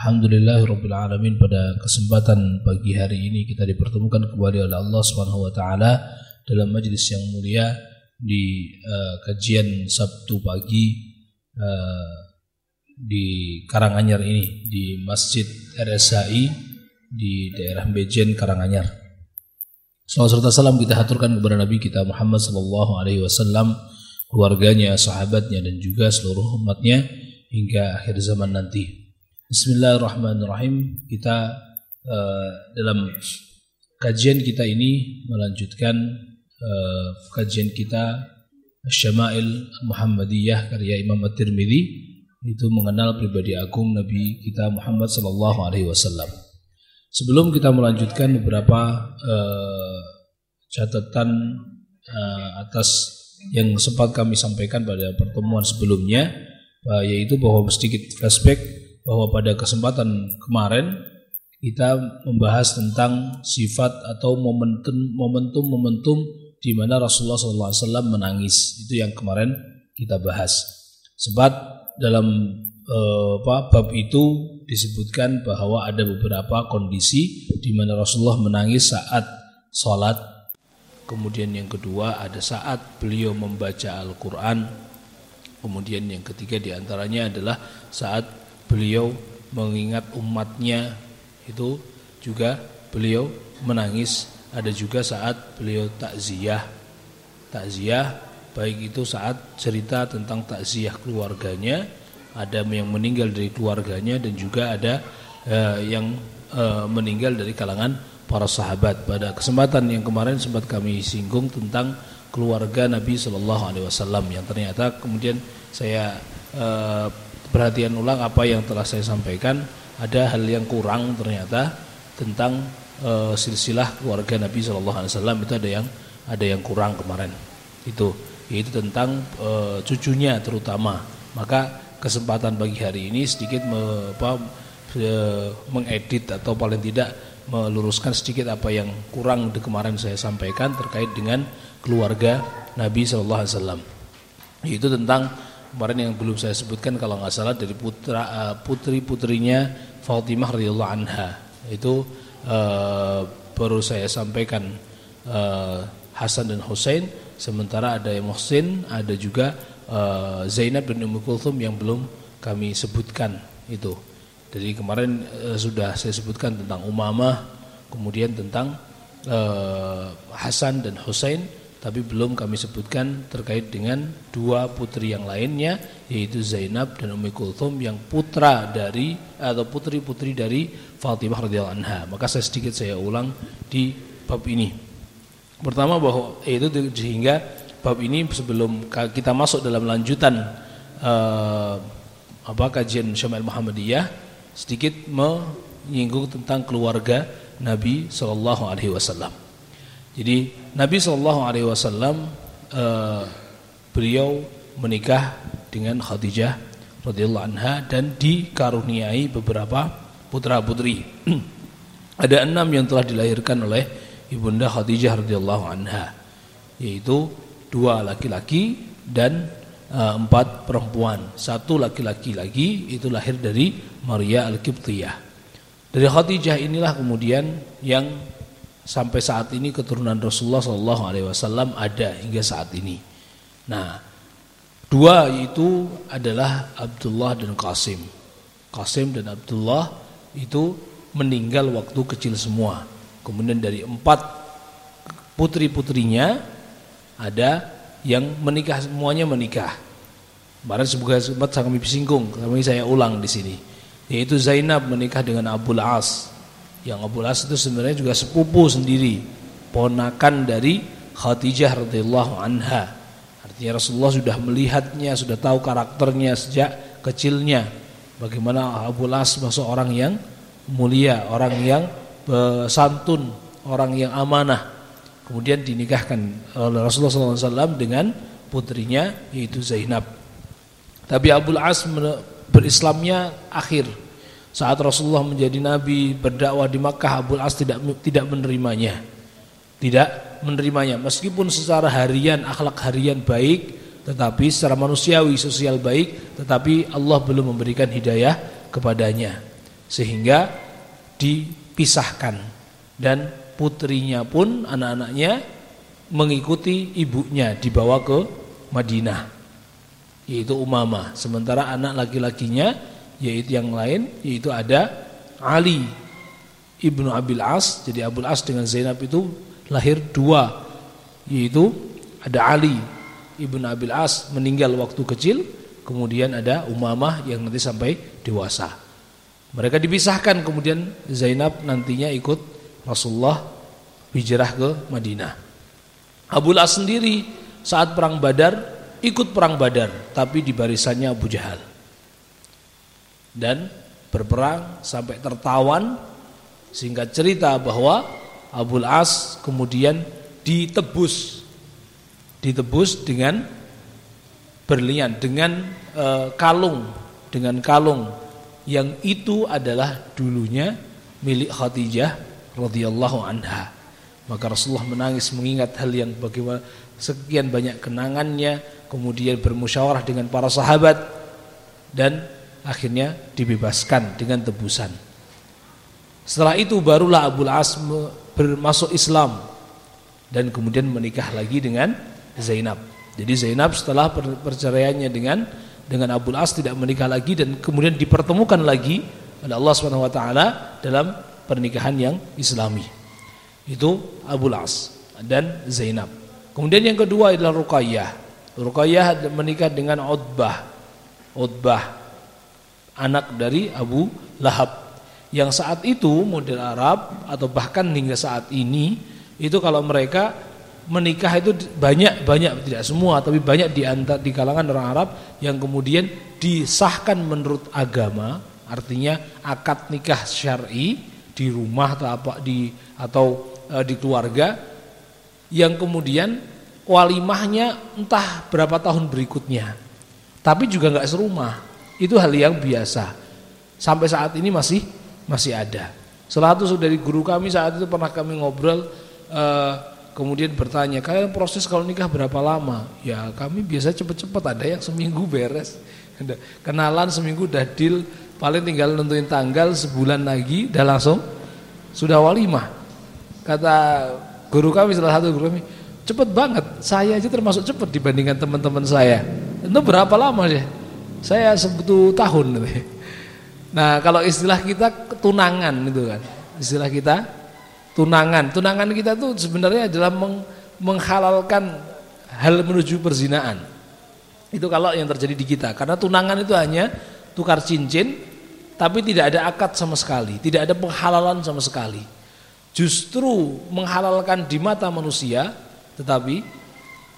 Alhamdulillahirabbil alamin pada kesempatan pagi hari ini kita dipertemukan kembali oleh Allah Subhanahu wa taala dalam majelis yang mulia di uh, kajian Sabtu pagi uh, di Karanganyar ini di Masjid RSAI di daerah Bejen Karanganyar. Salam serta salam kita haturkan kepada Nabi kita Muhammad sallallahu alaihi wasallam, keluarganya, sahabatnya dan juga seluruh umatnya hingga akhir zaman nanti. Bismillahirrahmanirrahim. Kita uh, dalam kajian kita ini melanjutkan uh, kajian kita Syama'il Muhammadiyah karya Imam At-Tirmidzi itu mengenal pribadi agung Nabi kita Muhammad sallallahu alaihi wasallam. Sebelum kita melanjutkan beberapa uh, catatan uh, atas yang sempat kami sampaikan pada pertemuan sebelumnya uh, yaitu bahwa sedikit flashback bahwa pada kesempatan kemarin kita membahas tentang sifat atau momentum momentum di mana Rasulullah SAW menangis itu yang kemarin kita bahas. Sebab dalam eh, apa, bab itu disebutkan bahwa ada beberapa kondisi di mana Rasulullah menangis saat sholat. Kemudian yang kedua ada saat beliau membaca Al-Quran. Kemudian yang ketiga di antaranya adalah saat beliau mengingat umatnya itu juga beliau menangis. Ada juga saat beliau takziah. Takziah baik itu saat cerita tentang takziah keluarganya ada yang meninggal dari keluarganya dan juga ada uh, yang uh, meninggal dari kalangan para sahabat. Pada kesempatan yang kemarin sempat kami singgung tentang keluarga Nabi Shallallahu Alaihi Wasallam yang ternyata kemudian saya uh, perhatian ulang apa yang telah saya sampaikan. Ada hal yang kurang ternyata tentang e, silsilah keluarga Nabi Shallallahu Alaihi Wasallam. Itu ada yang ada yang kurang kemarin. Itu yaitu tentang e, cucunya terutama. Maka kesempatan bagi hari ini sedikit me, apa, e, mengedit atau paling tidak meluruskan sedikit apa yang kurang di kemarin saya sampaikan terkait dengan keluarga Nabi Shallallahu Alaihi Wasallam. Yaitu tentang kemarin yang belum saya sebutkan kalau nggak salah dari putra uh, putri putrinya Fatimah radhiyallahu anha. Itu uh, baru saya sampaikan uh, Hasan dan Hussein sementara ada yang Muhsin ada juga uh, Zainab dan Ummu Kulthum yang belum kami sebutkan itu. Jadi kemarin uh, sudah saya sebutkan tentang Umamah kemudian tentang uh, Hasan dan Hussein tapi belum kami sebutkan terkait dengan dua putri yang lainnya yaitu Zainab dan Ummi Kulthum yang putra dari atau putri-putri dari Fatimah radhiyallahu anha. Maka saya sedikit saya ulang di bab ini. Pertama bahwa itu sehingga bab ini sebelum kita masuk dalam lanjutan uh, apa kajian Syamil Muhammadiyah sedikit menyinggung tentang keluarga Nabi sallallahu alaihi wasallam. Jadi Nabi Shallallahu Alaihi Wasallam uh, beliau menikah dengan Khadijah radhiyallahu anha dan dikaruniai beberapa putra putri. Ada enam yang telah dilahirkan oleh ibunda Khadijah radhiyallahu anha, yaitu dua laki-laki dan uh, empat perempuan. Satu laki-laki lagi itu lahir dari Maria al-Qibtiyah. Dari Khadijah inilah kemudian yang sampai saat ini keturunan Rasulullah Shallallahu Alaihi Wasallam ada hingga saat ini. Nah, dua itu adalah Abdullah dan Qasim. Qasim dan Abdullah itu meninggal waktu kecil semua. Kemudian dari empat putri-putrinya ada yang menikah semuanya menikah. Kemarin sebagai sempat kami singgung, kami saya ulang di sini. Yaitu Zainab menikah dengan Abu As yang Abu Las itu sebenarnya juga sepupu sendiri, ponakan dari Khadijah radhiyallahu anha. Artinya Rasulullah sudah melihatnya, sudah tahu karakternya sejak kecilnya. Bagaimana Abu Las seorang yang mulia, orang yang santun, orang yang amanah. Kemudian dinikahkan oleh Rasulullah SAW dengan putrinya yaitu Zainab. Tapi Abdul As berislamnya akhir saat Rasulullah menjadi nabi berdakwah di Makkah Abdul As tidak tidak menerimanya. Tidak menerimanya. Meskipun secara harian akhlak harian baik tetapi secara manusiawi sosial baik tetapi Allah belum memberikan hidayah kepadanya. Sehingga dipisahkan. Dan putrinya pun anak-anaknya mengikuti ibunya dibawa ke Madinah. Yaitu Umamah. Sementara anak laki-lakinya yaitu yang lain yaitu ada Ali ibnu Abil As jadi Abul As dengan Zainab itu lahir dua yaitu ada Ali ibnu Abil As meninggal waktu kecil kemudian ada Umamah yang nanti sampai dewasa mereka dipisahkan kemudian Zainab nantinya ikut Rasulullah hijrah ke Madinah. Abu As sendiri saat perang Badar ikut perang Badar tapi di barisannya Abu Jahal. Dan berperang sampai tertawan sehingga cerita bahwa Abu As kemudian ditebus ditebus dengan berlian dengan e, kalung dengan kalung yang itu adalah dulunya milik Khadijah radhiyallahu anha. Maka Rasulullah menangis mengingat hal yang bagaimana sekian banyak kenangannya, kemudian bermusyawarah dengan para sahabat dan akhirnya dibebaskan dengan tebusan. Setelah itu barulah Abu As bermasuk Islam dan kemudian menikah lagi dengan Zainab. Jadi Zainab setelah perceraiannya dengan dengan Abu As tidak menikah lagi dan kemudian dipertemukan lagi oleh Allah Subhanahu wa taala dalam pernikahan yang islami. Itu Abu Las dan Zainab. Kemudian yang kedua adalah Ruqayyah. Ruqayyah menikah dengan Utbah. Utbah anak dari Abu Lahab. Yang saat itu model Arab atau bahkan hingga saat ini itu kalau mereka menikah itu banyak banyak tidak semua tapi banyak di antar di kalangan orang Arab yang kemudian disahkan menurut agama artinya akad nikah syar'i di rumah atau apa di atau e, di keluarga yang kemudian walimahnya entah berapa tahun berikutnya tapi juga nggak serumah itu hal yang biasa. Sampai saat ini masih masih ada. Salah satu dari guru kami saat itu pernah kami ngobrol e, kemudian bertanya kalian proses kalau nikah berapa lama? Ya kami biasa cepet-cepet ada yang seminggu beres. Kenalan seminggu udah deal. Paling tinggal nentuin tanggal sebulan lagi udah langsung sudah walimah. Kata guru kami salah satu guru kami cepet banget saya aja termasuk cepet dibandingkan teman-teman saya. Itu berapa lama sih saya sebutu tahun nah kalau istilah kita tunangan itu kan. Istilah kita tunangan. Tunangan kita tuh sebenarnya adalah meng, menghalalkan hal menuju perzinaan. Itu kalau yang terjadi di kita. Karena tunangan itu hanya tukar cincin tapi tidak ada akad sama sekali, tidak ada penghalalan sama sekali. Justru menghalalkan di mata manusia, tetapi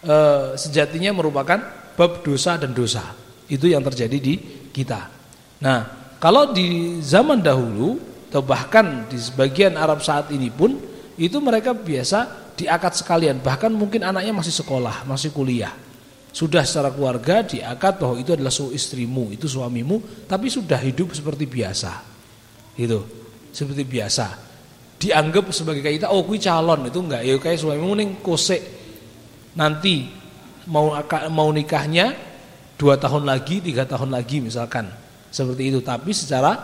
e, sejatinya merupakan bab dosa dan dosa. Itu yang terjadi di kita. Nah, kalau di zaman dahulu atau bahkan di sebagian Arab saat ini pun itu mereka biasa diakad sekalian, bahkan mungkin anaknya masih sekolah, masih kuliah sudah secara keluarga diakad bahwa itu adalah su istrimu, itu suamimu, tapi sudah hidup seperti biasa. Itu, seperti biasa. Dianggap sebagai kita, oh kui calon itu enggak, ya kayak suamimu ning kosek nanti mau mau nikahnya dua tahun lagi, tiga tahun lagi misalkan, seperti itu. Tapi secara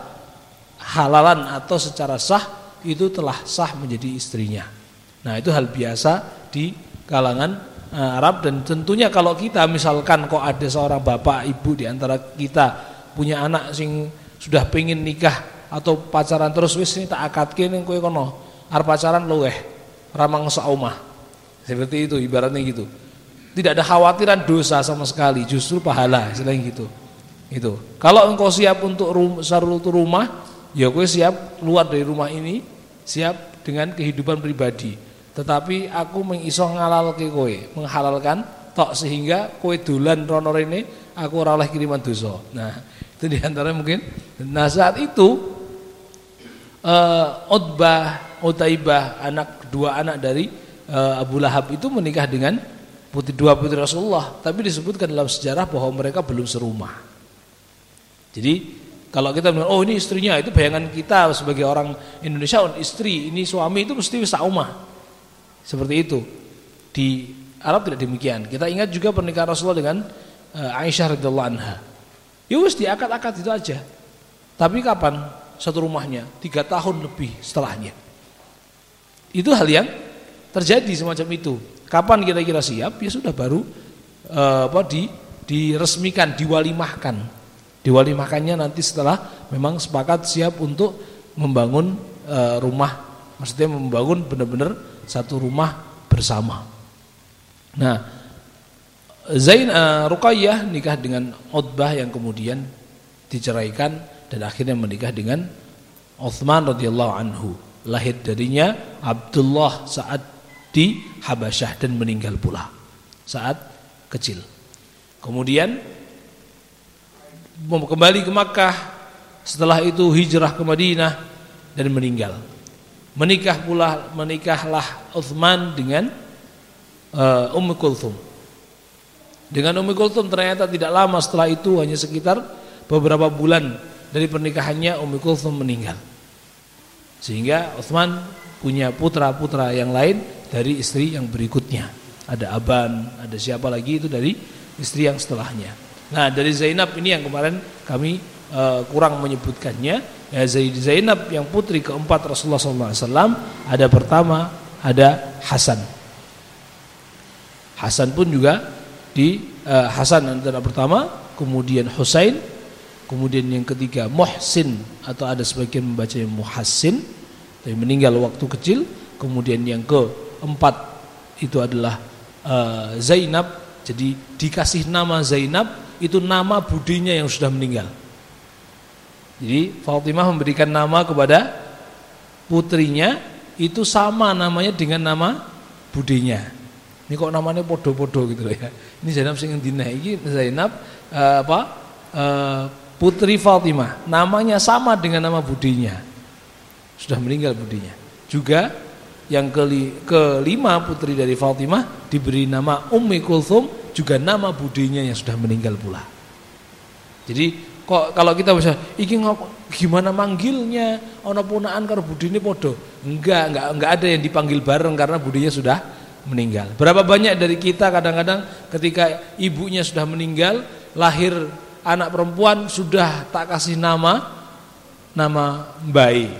halalan atau secara sah itu telah sah menjadi istrinya. Nah itu hal biasa di kalangan Eh, Arab dan tentunya kalau kita misalkan kok ada seorang bapak ibu di antara kita punya anak sing sudah pengen nikah atau pacaran terus wis ini tak akadke ning kowe kono arep pacaran luweh ramang saumah seperti itu ibaratnya gitu tidak ada khawatiran dosa sama sekali justru pahala selain gitu itu kalau engkau siap untuk rum, untuk rumah ya kowe siap keluar dari rumah ini siap dengan kehidupan pribadi tetapi aku mengiso ngalalke kowe, menghalalkan tok sehingga kowe dolan rono rene aku ora oleh kiriman dosa. Nah, itu di antara mungkin. Nah, saat itu uh, Utbah Utaibah, anak dua anak dari uh, Abu Lahab itu menikah dengan putri dua putri Rasulullah, tapi disebutkan dalam sejarah bahwa mereka belum serumah. Jadi kalau kita bilang, oh ini istrinya, itu bayangan kita sebagai orang Indonesia, oh, istri, ini suami itu mesti saumah. Seperti itu. Di Arab tidak demikian. Kita ingat juga pernikahan Rasulullah dengan uh, Aisyah radhiyallahu anha. Ya wis diakad-akad itu aja. Tapi kapan satu rumahnya? Tiga tahun lebih setelahnya. Itu hal yang terjadi semacam itu. Kapan kita kira siap? Ya sudah baru uh, apa di diresmikan, diwalimahkan Diwalimahkannya nanti setelah memang sepakat siap untuk membangun e, rumah, maksudnya membangun benar-benar satu rumah bersama. Nah, Zain e, Ruqayyah nikah dengan Utbah yang kemudian diceraikan dan akhirnya menikah dengan Uthman radhiyallahu anhu. Lahir darinya Abdullah saat di Habasyah dan meninggal pula saat kecil. Kemudian kembali ke Makkah setelah itu hijrah ke Madinah dan meninggal. Menikah pula menikahlah Uthman dengan uh, Ummu Kulthum. Dengan Ummu Kulthum ternyata tidak lama setelah itu hanya sekitar beberapa bulan dari pernikahannya Ummu Kulthum meninggal. Sehingga Uthman punya putra-putra yang lain dari istri yang berikutnya ada Aban ada siapa lagi itu dari istri yang setelahnya Nah dari Zainab ini yang kemarin kami uh, kurang menyebutkannya. Ya, Zainab yang putri keempat Rasulullah SAW ada pertama ada Hasan. Hasan pun juga di uh, Hasan antara pertama, kemudian Husain, kemudian yang ketiga Muhsin atau ada sebagian membacanya Muhassin, tapi meninggal waktu kecil. Kemudian yang keempat itu adalah uh, Zainab, jadi dikasih nama Zainab itu nama budinya yang sudah meninggal. Jadi Fatimah memberikan nama kepada putrinya itu sama namanya dengan nama budinya. Ini kok namanya podo-podo gitu loh ya. Ini Zainab sing dina ini Zainab uh, apa? Uh, putri Fatimah. Namanya sama dengan nama budinya. Sudah meninggal budinya. Juga yang kelima putri dari Fatimah diberi nama Ummi Kulthum juga nama budinya yang sudah meninggal pula. Jadi kok kalau kita bisa iki gimana manggilnya ana punaan karo budine padha. Enggak, enggak enggak ada yang dipanggil bareng karena budinya sudah meninggal. Berapa banyak dari kita kadang-kadang ketika ibunya sudah meninggal, lahir anak perempuan sudah tak kasih nama nama bayi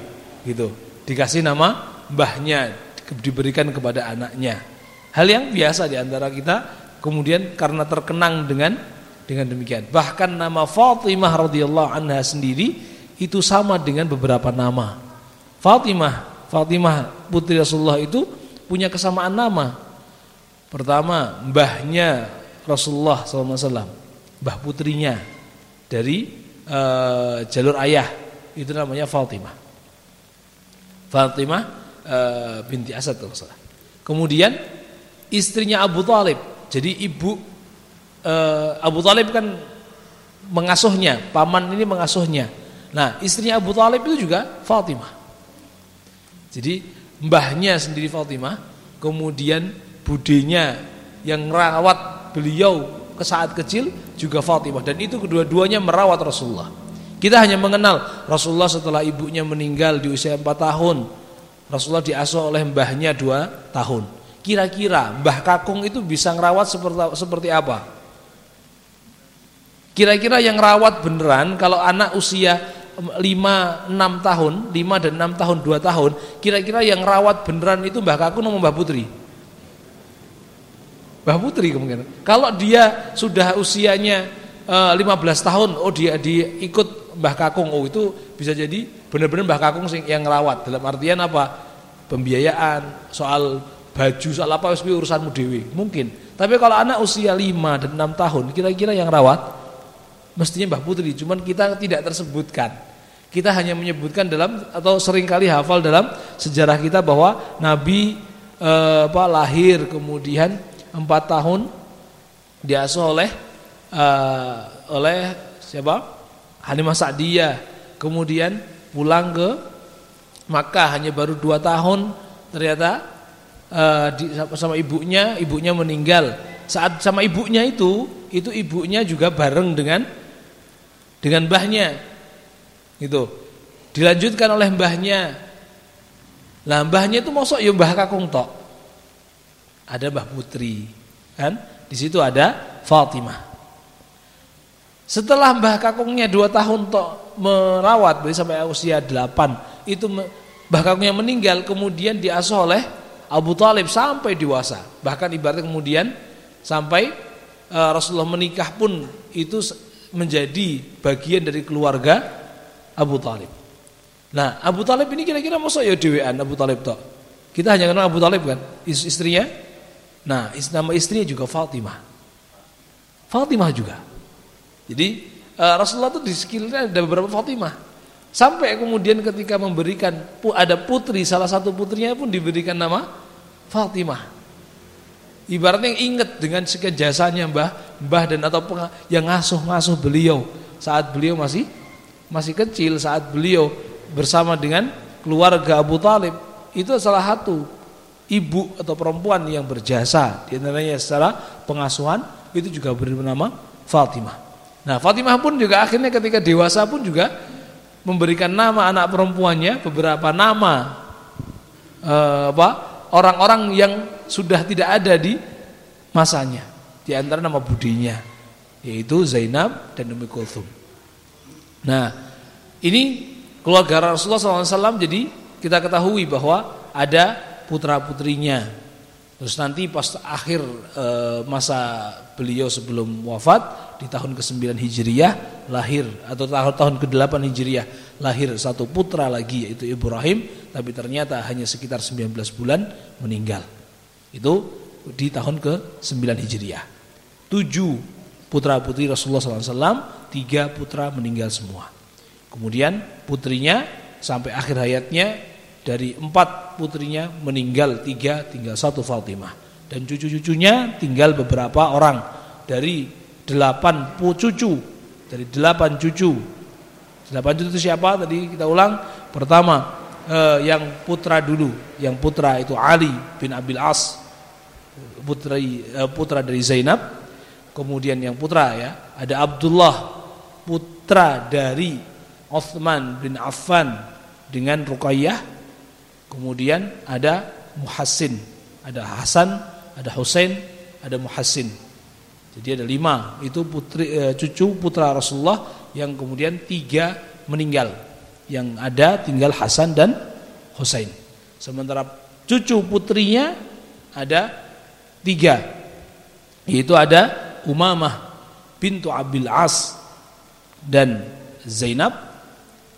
gitu. Dikasih nama mbahnya diberikan kepada anaknya. Hal yang biasa di antara kita kemudian karena terkenang dengan dengan demikian. Bahkan nama Fatimah radhiyallahu anha sendiri itu sama dengan beberapa nama. Fatimah, Fatimah putri Rasulullah itu punya kesamaan nama. Pertama, mbahnya Rasulullah SAW, mbah putrinya dari uh, jalur ayah itu namanya Fatimah. Fatimah uh, binti Asad Kemudian istrinya Abu Talib jadi ibu uh, Abu Talib kan mengasuhnya, paman ini mengasuhnya. Nah, istrinya Abu Talib itu juga Fatimah. Jadi mbahnya sendiri Fatimah, kemudian budinya yang merawat beliau ke saat kecil juga Fatimah dan itu kedua-duanya merawat Rasulullah. Kita hanya mengenal Rasulullah setelah ibunya meninggal di usia 4 tahun. Rasulullah diasuh oleh mbahnya 2 tahun. Kira-kira Mbah Kakung itu bisa ngerawat seperti seperti apa? Kira-kira yang rawat beneran kalau anak usia 5 6 tahun, 5 dan 6 tahun, 2 tahun, kira-kira yang rawat beneran itu Mbah Kakung atau Mbah Putri? Mbah Putri kemungkinan. Kalau dia sudah usianya uh, eh, 15 tahun, oh dia diikut Mbah Kakung, oh itu bisa jadi benar-benar Mbah Kakung yang ngerawat. Dalam artian apa? Pembiayaan, soal baju soal apa wis urusanmu dewi mungkin. Tapi kalau anak usia 5 dan 6 tahun kira-kira yang rawat? Mestinya Mbah Putri. Cuman kita tidak tersebutkan. Kita hanya menyebutkan dalam atau sering kali hafal dalam sejarah kita bahwa Nabi eh, apa lahir kemudian 4 tahun diasuh oleh eh, oleh siapa? Halimah Sa'diyah. Kemudian pulang ke Maka hanya baru dua tahun ternyata uh, di, sama ibunya, ibunya meninggal. Saat sama ibunya itu, itu ibunya juga bareng dengan dengan mbahnya. Gitu. Dilanjutkan oleh mbahnya. Lah mbahnya itu mosok ya mbah kakung tok. Ada mbah putri, kan? Di situ ada Fatimah. Setelah mbah kakungnya dua tahun tok merawat, berarti sampai usia delapan, itu mbah kakungnya meninggal, kemudian diasuh oleh Abu Talib sampai dewasa. Bahkan ibaratnya kemudian sampai uh, Rasulullah menikah pun itu menjadi bagian dari keluarga Abu Talib. Nah, Abu Talib ini kira-kira masa ya dewean Abu Talib tok. Kita hanya kenal Abu Talib kan, istrinya. Nah, nama istrinya juga Fatimah. Fatimah juga. Jadi uh, Rasulullah itu di sekelilingnya ada beberapa Fatimah. Sampai kemudian ketika memberikan ada putri, salah satu putrinya pun diberikan nama Fatimah. Ibaratnya ingat dengan sekian jasanya Mbah, Mbah dan atau yang ngasuh-ngasuh beliau saat beliau masih masih kecil, saat beliau bersama dengan keluarga Abu Talib itu salah satu ibu atau perempuan yang berjasa di antaranya secara pengasuhan itu juga bernama Fatimah. Nah, Fatimah pun juga akhirnya ketika dewasa pun juga memberikan nama anak perempuannya beberapa nama eh, apa orang-orang yang sudah tidak ada di masanya. Di antara nama budinya yaitu Zainab dan Ummi Kulthum. Nah, ini keluarga Rasulullah SAW jadi kita ketahui bahwa ada putra-putrinya. Terus nanti pas akhir e, masa beliau sebelum wafat di tahun ke-9 Hijriah lahir atau tahun tahun ke-8 Hijriah lahir satu putra lagi yaitu Ibrahim tapi ternyata hanya sekitar 19 bulan meninggal. Itu di tahun ke-9 Hijriah. Tujuh putra putri Rasulullah SAW, tiga putra meninggal semua. Kemudian putrinya sampai akhir hayatnya dari empat putrinya meninggal tiga, tinggal satu Fatimah. Dan cucu-cucunya tinggal beberapa orang dari delapan cucu, dari delapan cucu. Delapan cucu itu siapa? Tadi kita ulang. Pertama eh, yang putra dulu, yang putra itu Ali bin Abil As, putri eh, putra dari Zainab. Kemudian yang putra ya, ada Abdullah putra dari Uthman bin Affan dengan Ruqayyah. Kemudian ada Muhassin, ada Hasan, ada Husain, ada Muhassin. Jadi ada lima. Itu putri eh, cucu putra Rasulullah yang kemudian tiga meninggal. Yang ada tinggal Hasan dan Husain. Sementara cucu putrinya ada tiga, yaitu ada Umamah bintu Abil As dan Zainab.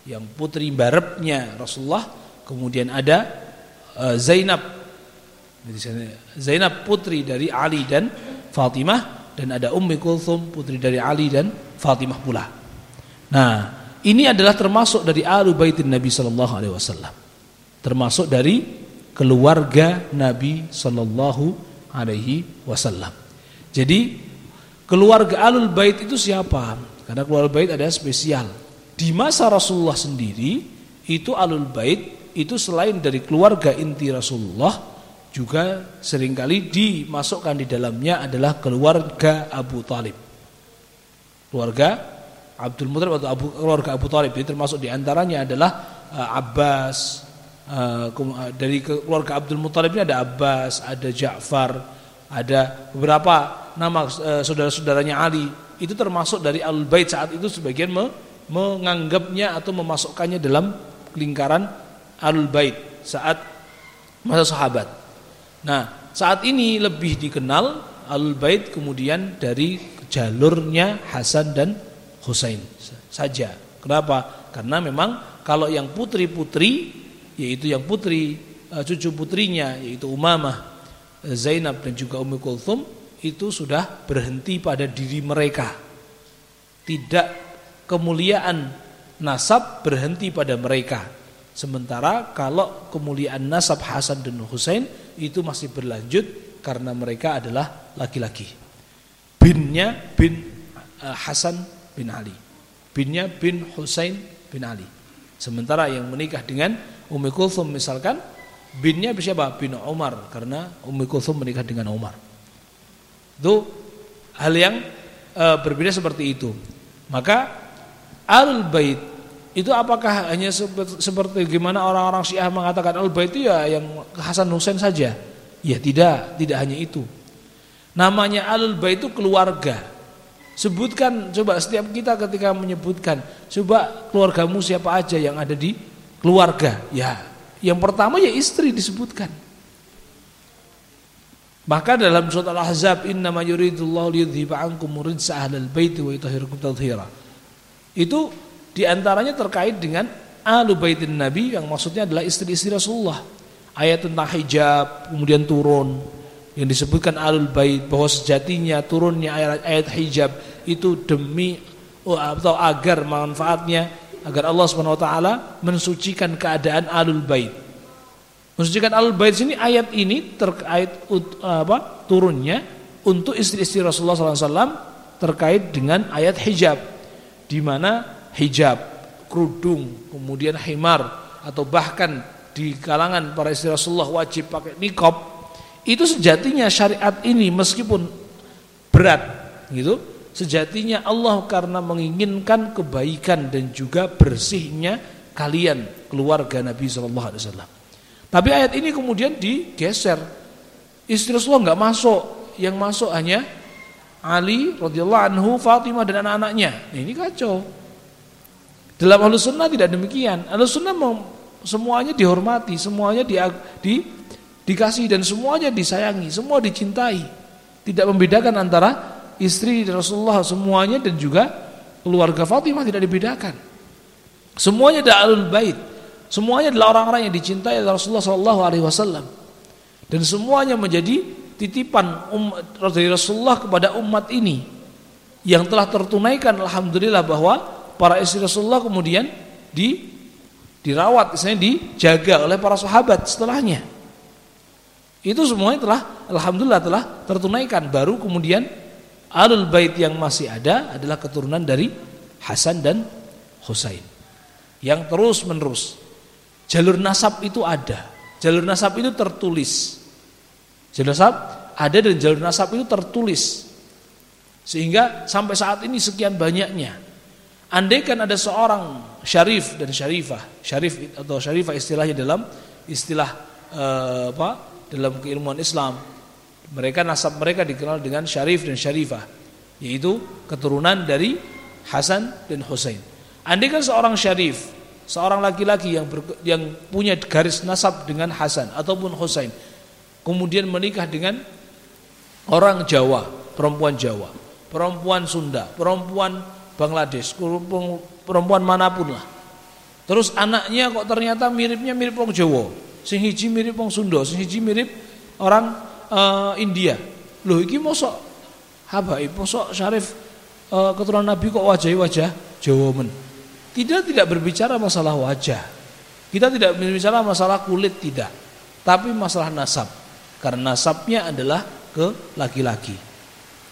Yang putri barepnya Rasulullah. Kemudian ada uh, Zainab, Zainab putri dari Ali dan Fatimah dan ada Ummi Kulthum putri dari Ali dan Fatimah pula. Nah, ini adalah termasuk dari alu baitin Nabi sallallahu alaihi wasallam. Termasuk dari keluarga Nabi sallallahu alaihi wasallam. Jadi keluarga alul bait itu siapa? Karena keluarga bait ada spesial. Di masa Rasulullah sendiri itu alul bait itu selain dari keluarga inti Rasulullah juga sering kali dimasukkan di dalamnya adalah keluarga Abu Talib. Keluarga Abdul Muthalib atau Abu, keluarga Abu Talib ini termasuk di antaranya adalah uh, Abbas uh, dari keluarga Abdul Muthalib ini ada Abbas, ada Ja'far, ada beberapa nama uh, saudara-saudaranya Ali itu termasuk dari Al Bait saat itu sebagian me, menganggapnya atau memasukkannya dalam lingkaran Al Bait saat masa sahabat. Nah, saat ini lebih dikenal Al Bait kemudian dari jalurnya Hasan dan Husain saja. Kenapa? Karena memang kalau yang putri-putri yaitu yang putri eh, cucu putrinya yaitu Umamah, eh, Zainab dan juga Ummu Kulthum itu sudah berhenti pada diri mereka. Tidak kemuliaan nasab berhenti pada mereka. Sementara kalau kemuliaan nasab Hasan dan Husain itu masih berlanjut karena mereka adalah laki-laki. Binnya bin eh, Hasan bin Ali. Binnya bin Husain bin Ali. Sementara yang menikah dengan Ummi Kulthum misalkan binnya siapa? Bin Umar karena Ummi Kulthum menikah dengan Umar. Itu hal yang e, berbeda seperti itu. Maka Al Bait itu apakah hanya seperti, seperti gimana orang-orang Syiah mengatakan Al Bait itu ya yang Hasan Husain saja? Ya tidak, tidak hanya itu. Namanya Al Bait itu keluarga. Sebutkan coba setiap kita ketika menyebutkan coba keluargamu siapa aja yang ada di keluarga. Ya, yang pertama ya istri disebutkan. Maka dalam surat Al-Ahzab inna ma yuridullahu liyudhiba ankum rijsa ahlal bait wa yutahhirakum tathira. Itu di antaranya terkait dengan ahlu baitin Nabi yang maksudnya adalah istri-istri Rasulullah. Ayat tentang hijab kemudian turun yang disebutkan alul bait bahwa sejatinya turunnya ayat-ayat hijab itu demi oh, atau agar manfaatnya agar Allah Subhanahu wa taala mensucikan keadaan alul bait. Mensucikan alul bait sini ayat ini terkait apa? turunnya untuk istri-istri Rasulullah SAW terkait dengan ayat hijab di mana hijab, kerudung, kemudian himar atau bahkan di kalangan para istri Rasulullah wajib pakai nikab itu sejatinya syariat ini meskipun berat gitu sejatinya Allah karena menginginkan kebaikan dan juga bersihnya kalian keluarga Nabi Shallallahu Alaihi Wasallam. Tapi ayat ini kemudian digeser. Istri Rasulullah nggak masuk, yang masuk hanya Ali radhiyallahu anhu, Fatimah dan anak-anaknya. Nah, ini kacau. Dalam Ahlus Sunnah tidak demikian. Ahlus Sunnah semuanya dihormati, semuanya di, di dikasih dan semuanya disayangi, semua dicintai. Tidak membedakan antara istri Rasulullah semuanya dan juga keluarga Fatimah tidak dibedakan. Semuanya adalah alul bait. Semuanya adalah orang-orang yang dicintai oleh Rasulullah sallallahu alaihi wasallam. Dan semuanya menjadi titipan umat Rasulullah kepada umat ini yang telah tertunaikan alhamdulillah bahwa para istri Rasulullah kemudian di dirawat, misalnya dijaga oleh para sahabat setelahnya. Itu semuanya telah alhamdulillah telah tertunaikan. Baru kemudian alul bait yang masih ada adalah keturunan dari Hasan dan Husain. Yang terus menerus. Jalur nasab itu ada. Jalur nasab itu tertulis. Jalur nasab ada dan jalur nasab itu tertulis. Sehingga sampai saat ini sekian banyaknya. Andaikan ada seorang syarif dan syarifah, syarif atau syarifah istilahnya dalam istilah eh, apa? dalam keilmuan Islam. Mereka nasab mereka dikenal dengan Syarif dan Syarifah, yaitu keturunan dari Hasan dan Husain. Andai kan seorang Syarif, seorang laki-laki yang ber, yang punya garis nasab dengan Hasan ataupun Husain, kemudian menikah dengan orang Jawa, perempuan Jawa, perempuan Sunda, perempuan Bangladesh, perempuan mana pun lah. Terus anaknya kok ternyata miripnya mirip orang Jawa sing hiji mirip wong Sunda, sing hiji mirip orang uh, India. Loh iki mosok habaib, mosok syarif uh, keturunan Nabi kok wajah wajah Jawa men. Tidak tidak berbicara masalah wajah. Kita tidak berbicara masalah kulit tidak, tapi masalah nasab. Karena nasabnya adalah ke laki-laki.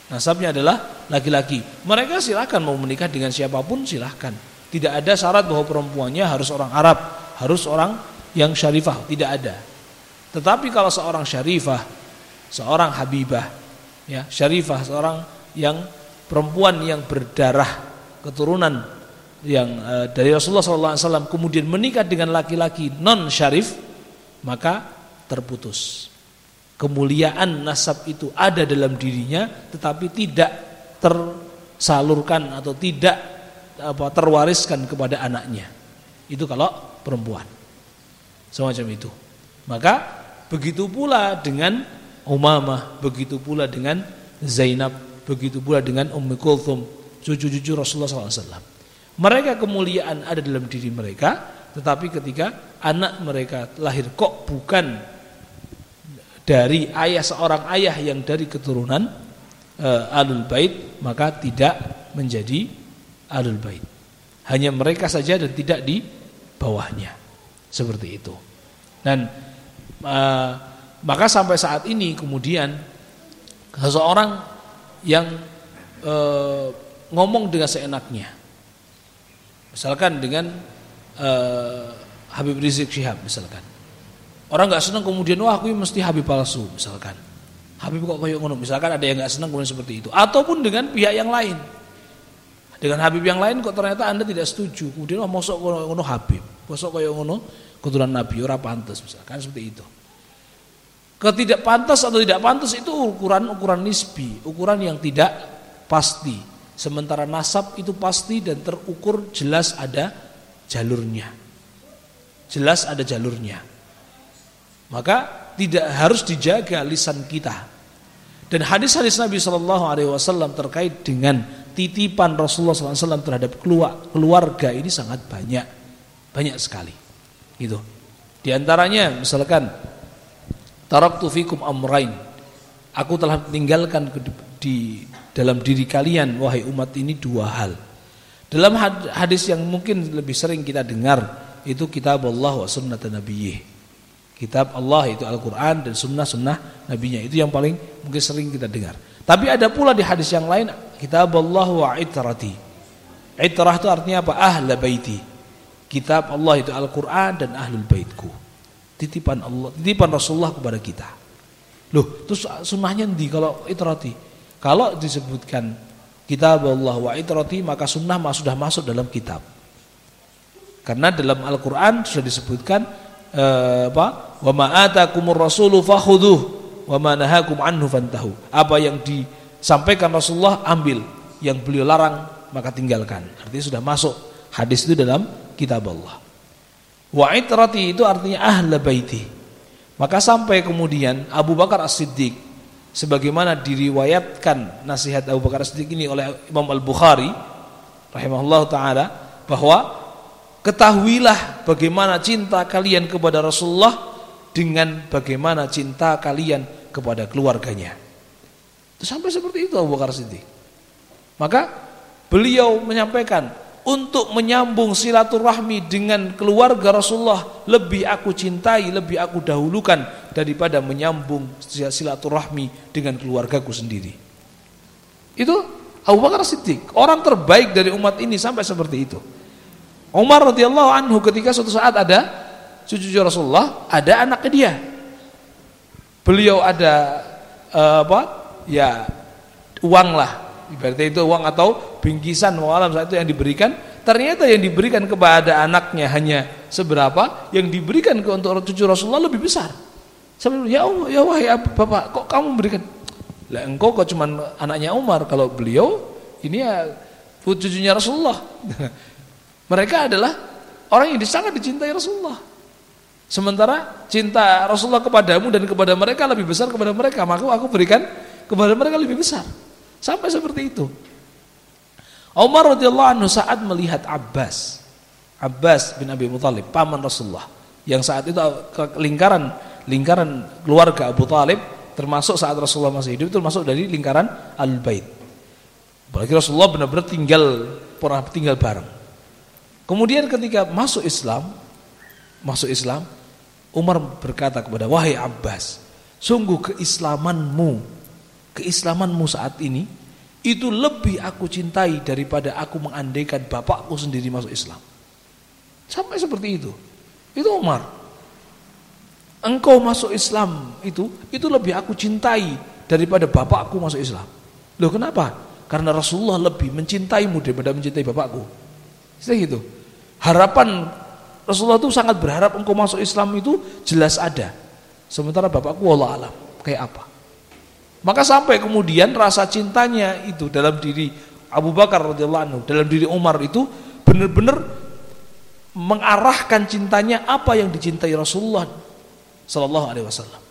Nasabnya adalah laki-laki. Mereka silahkan mau menikah dengan siapa pun silahkan. Tidak ada syarat bahwa perempuannya harus orang Arab, harus orang yang syarifah tidak ada. Tetapi kalau seorang syarifah, seorang habibah, ya syarifah, seorang yang perempuan yang berdarah keturunan yang e, dari Rasulullah SAW kemudian menikah dengan laki-laki non syarif, maka terputus. Kemuliaan nasab itu ada dalam dirinya, tetapi tidak tersalurkan atau tidak apa, terwariskan kepada anaknya. Itu kalau perempuan semacam itu. Maka begitu pula dengan Umamah, begitu pula dengan Zainab, begitu pula dengan Ummi Kulthum, cucu-cucu Rasulullah SAW. Mereka kemuliaan ada dalam diri mereka, tetapi ketika anak mereka lahir kok bukan dari ayah seorang ayah yang dari keturunan uh, alul bait, maka tidak menjadi alul bait. Hanya mereka saja dan tidak di bawahnya. Seperti itu. Dan uh, maka sampai saat ini kemudian seseorang yang uh, ngomong dengan seenaknya. Misalkan dengan uh, Habib Rizik Syihab misalkan. Orang nggak senang kemudian wah aku mesti Habib palsu misalkan. Habib kok kayak ngono misalkan ada yang nggak senang kemudian seperti itu ataupun dengan pihak yang lain. Dengan Habib yang lain kok ternyata Anda tidak setuju. Kemudian wah mosok ngono Habib. Mosok kayak ngono keturunan Nabi ora pantas misalkan seperti itu. Ketidakpantas atau tidak pantas itu ukuran-ukuran nisbi, ukuran yang tidak pasti. Sementara nasab itu pasti dan terukur jelas ada jalurnya. Jelas ada jalurnya. Maka tidak harus dijaga lisan kita. Dan hadis-hadis Nabi Shallallahu Alaihi Wasallam terkait dengan titipan Rasulullah SAW terhadap keluarga ini sangat banyak, banyak sekali. Gitu. Di antaranya misalkan Taraktu fikum amrain. Aku telah tinggalkan di dalam diri kalian wahai umat ini dua hal. Dalam hadis yang mungkin lebih sering kita dengar itu kitab Allah wa sunnah nabiyyih. Kitab Allah itu Al-Qur'an dan sunnah-sunnah nabinya. Itu yang paling mungkin sering kita dengar. Tapi ada pula di hadis yang lain kitab Allah wa itrati. Itrah itu artinya apa? Ahla baiti. Kitab Allah itu Al-Qur'an dan ahlul baitku titipan Allah, titipan Rasulullah kepada kita. Loh, terus sunnahnya di kalau itrati? Kalau disebutkan kitab Allah wa itrati maka sunnah sudah masuk dalam kitab. Karena dalam Al-Qur'an sudah disebutkan eh, apa? Wa ma atakumur rasulu fakhudhuh wa ma nahakum anhu fantahu. Apa yang disampaikan Rasulullah ambil, yang beliau larang maka tinggalkan. Artinya sudah masuk hadis itu dalam kitab Allah. Wa itrati itu artinya ahla baiti. Maka sampai kemudian Abu Bakar As-Siddiq sebagaimana diriwayatkan nasihat Abu Bakar As-Siddiq ini oleh Imam Al-Bukhari rahimahullah taala bahwa ketahuilah bagaimana cinta kalian kepada Rasulullah dengan bagaimana cinta kalian kepada keluarganya. Sampai seperti itu Abu Bakar Siddiq. Maka beliau menyampaikan untuk menyambung silaturahmi dengan keluarga Rasulullah lebih aku cintai, lebih aku dahulukan daripada menyambung silaturahmi dengan keluargaku sendiri. Itu Abu Bakar Siddiq, orang terbaik dari umat ini sampai seperti itu. Umar radhiyallahu anhu ketika suatu saat ada cucu Rasulullah, ada anaknya dia. Beliau ada uh, apa? Ya uang lah. Ibaratnya itu uang atau bingkisan malam saat itu yang diberikan. Ternyata yang diberikan kepada anaknya hanya seberapa? Yang diberikan ke untuk cucu Rasulullah lebih besar. Sampai ya Allah ya wahai bapak kok kamu berikan lah engkau kok cuma anaknya Umar. Kalau beliau ini ya cucunya Rasulullah mereka adalah orang yang sangat dicintai Rasulullah sementara cinta Rasulullah kepadamu dan kepada mereka lebih besar kepada mereka maka aku berikan kepada mereka lebih besar Sampai seperti itu. Umar radhiyallahu anhu saat melihat Abbas, Abbas bin Abi Muthalib, paman Rasulullah, yang saat itu lingkaran lingkaran keluarga Abu Talib termasuk saat Rasulullah masih hidup termasuk dari lingkaran Al-Bait. Apalagi Rasulullah benar-benar tinggal pernah tinggal bareng. Kemudian ketika masuk Islam, masuk Islam, Umar berkata kepada wahai Abbas, sungguh keislamanmu keislamanmu saat ini itu lebih aku cintai daripada aku mengandaikan bapakku sendiri masuk Islam. Sampai seperti itu. Itu Umar. Engkau masuk Islam itu itu lebih aku cintai daripada bapakku masuk Islam. Loh kenapa? Karena Rasulullah lebih mencintaimu daripada mencintai bapakku. Seperti itu. Harapan Rasulullah itu sangat berharap engkau masuk Islam itu jelas ada. Sementara bapakku Allah alam kayak apa? Maka sampai kemudian rasa cintanya itu dalam diri Abu Bakar radhiyallahu anhu, dalam diri Umar itu benar-benar mengarahkan cintanya apa yang dicintai Rasulullah sallallahu alaihi wasallam.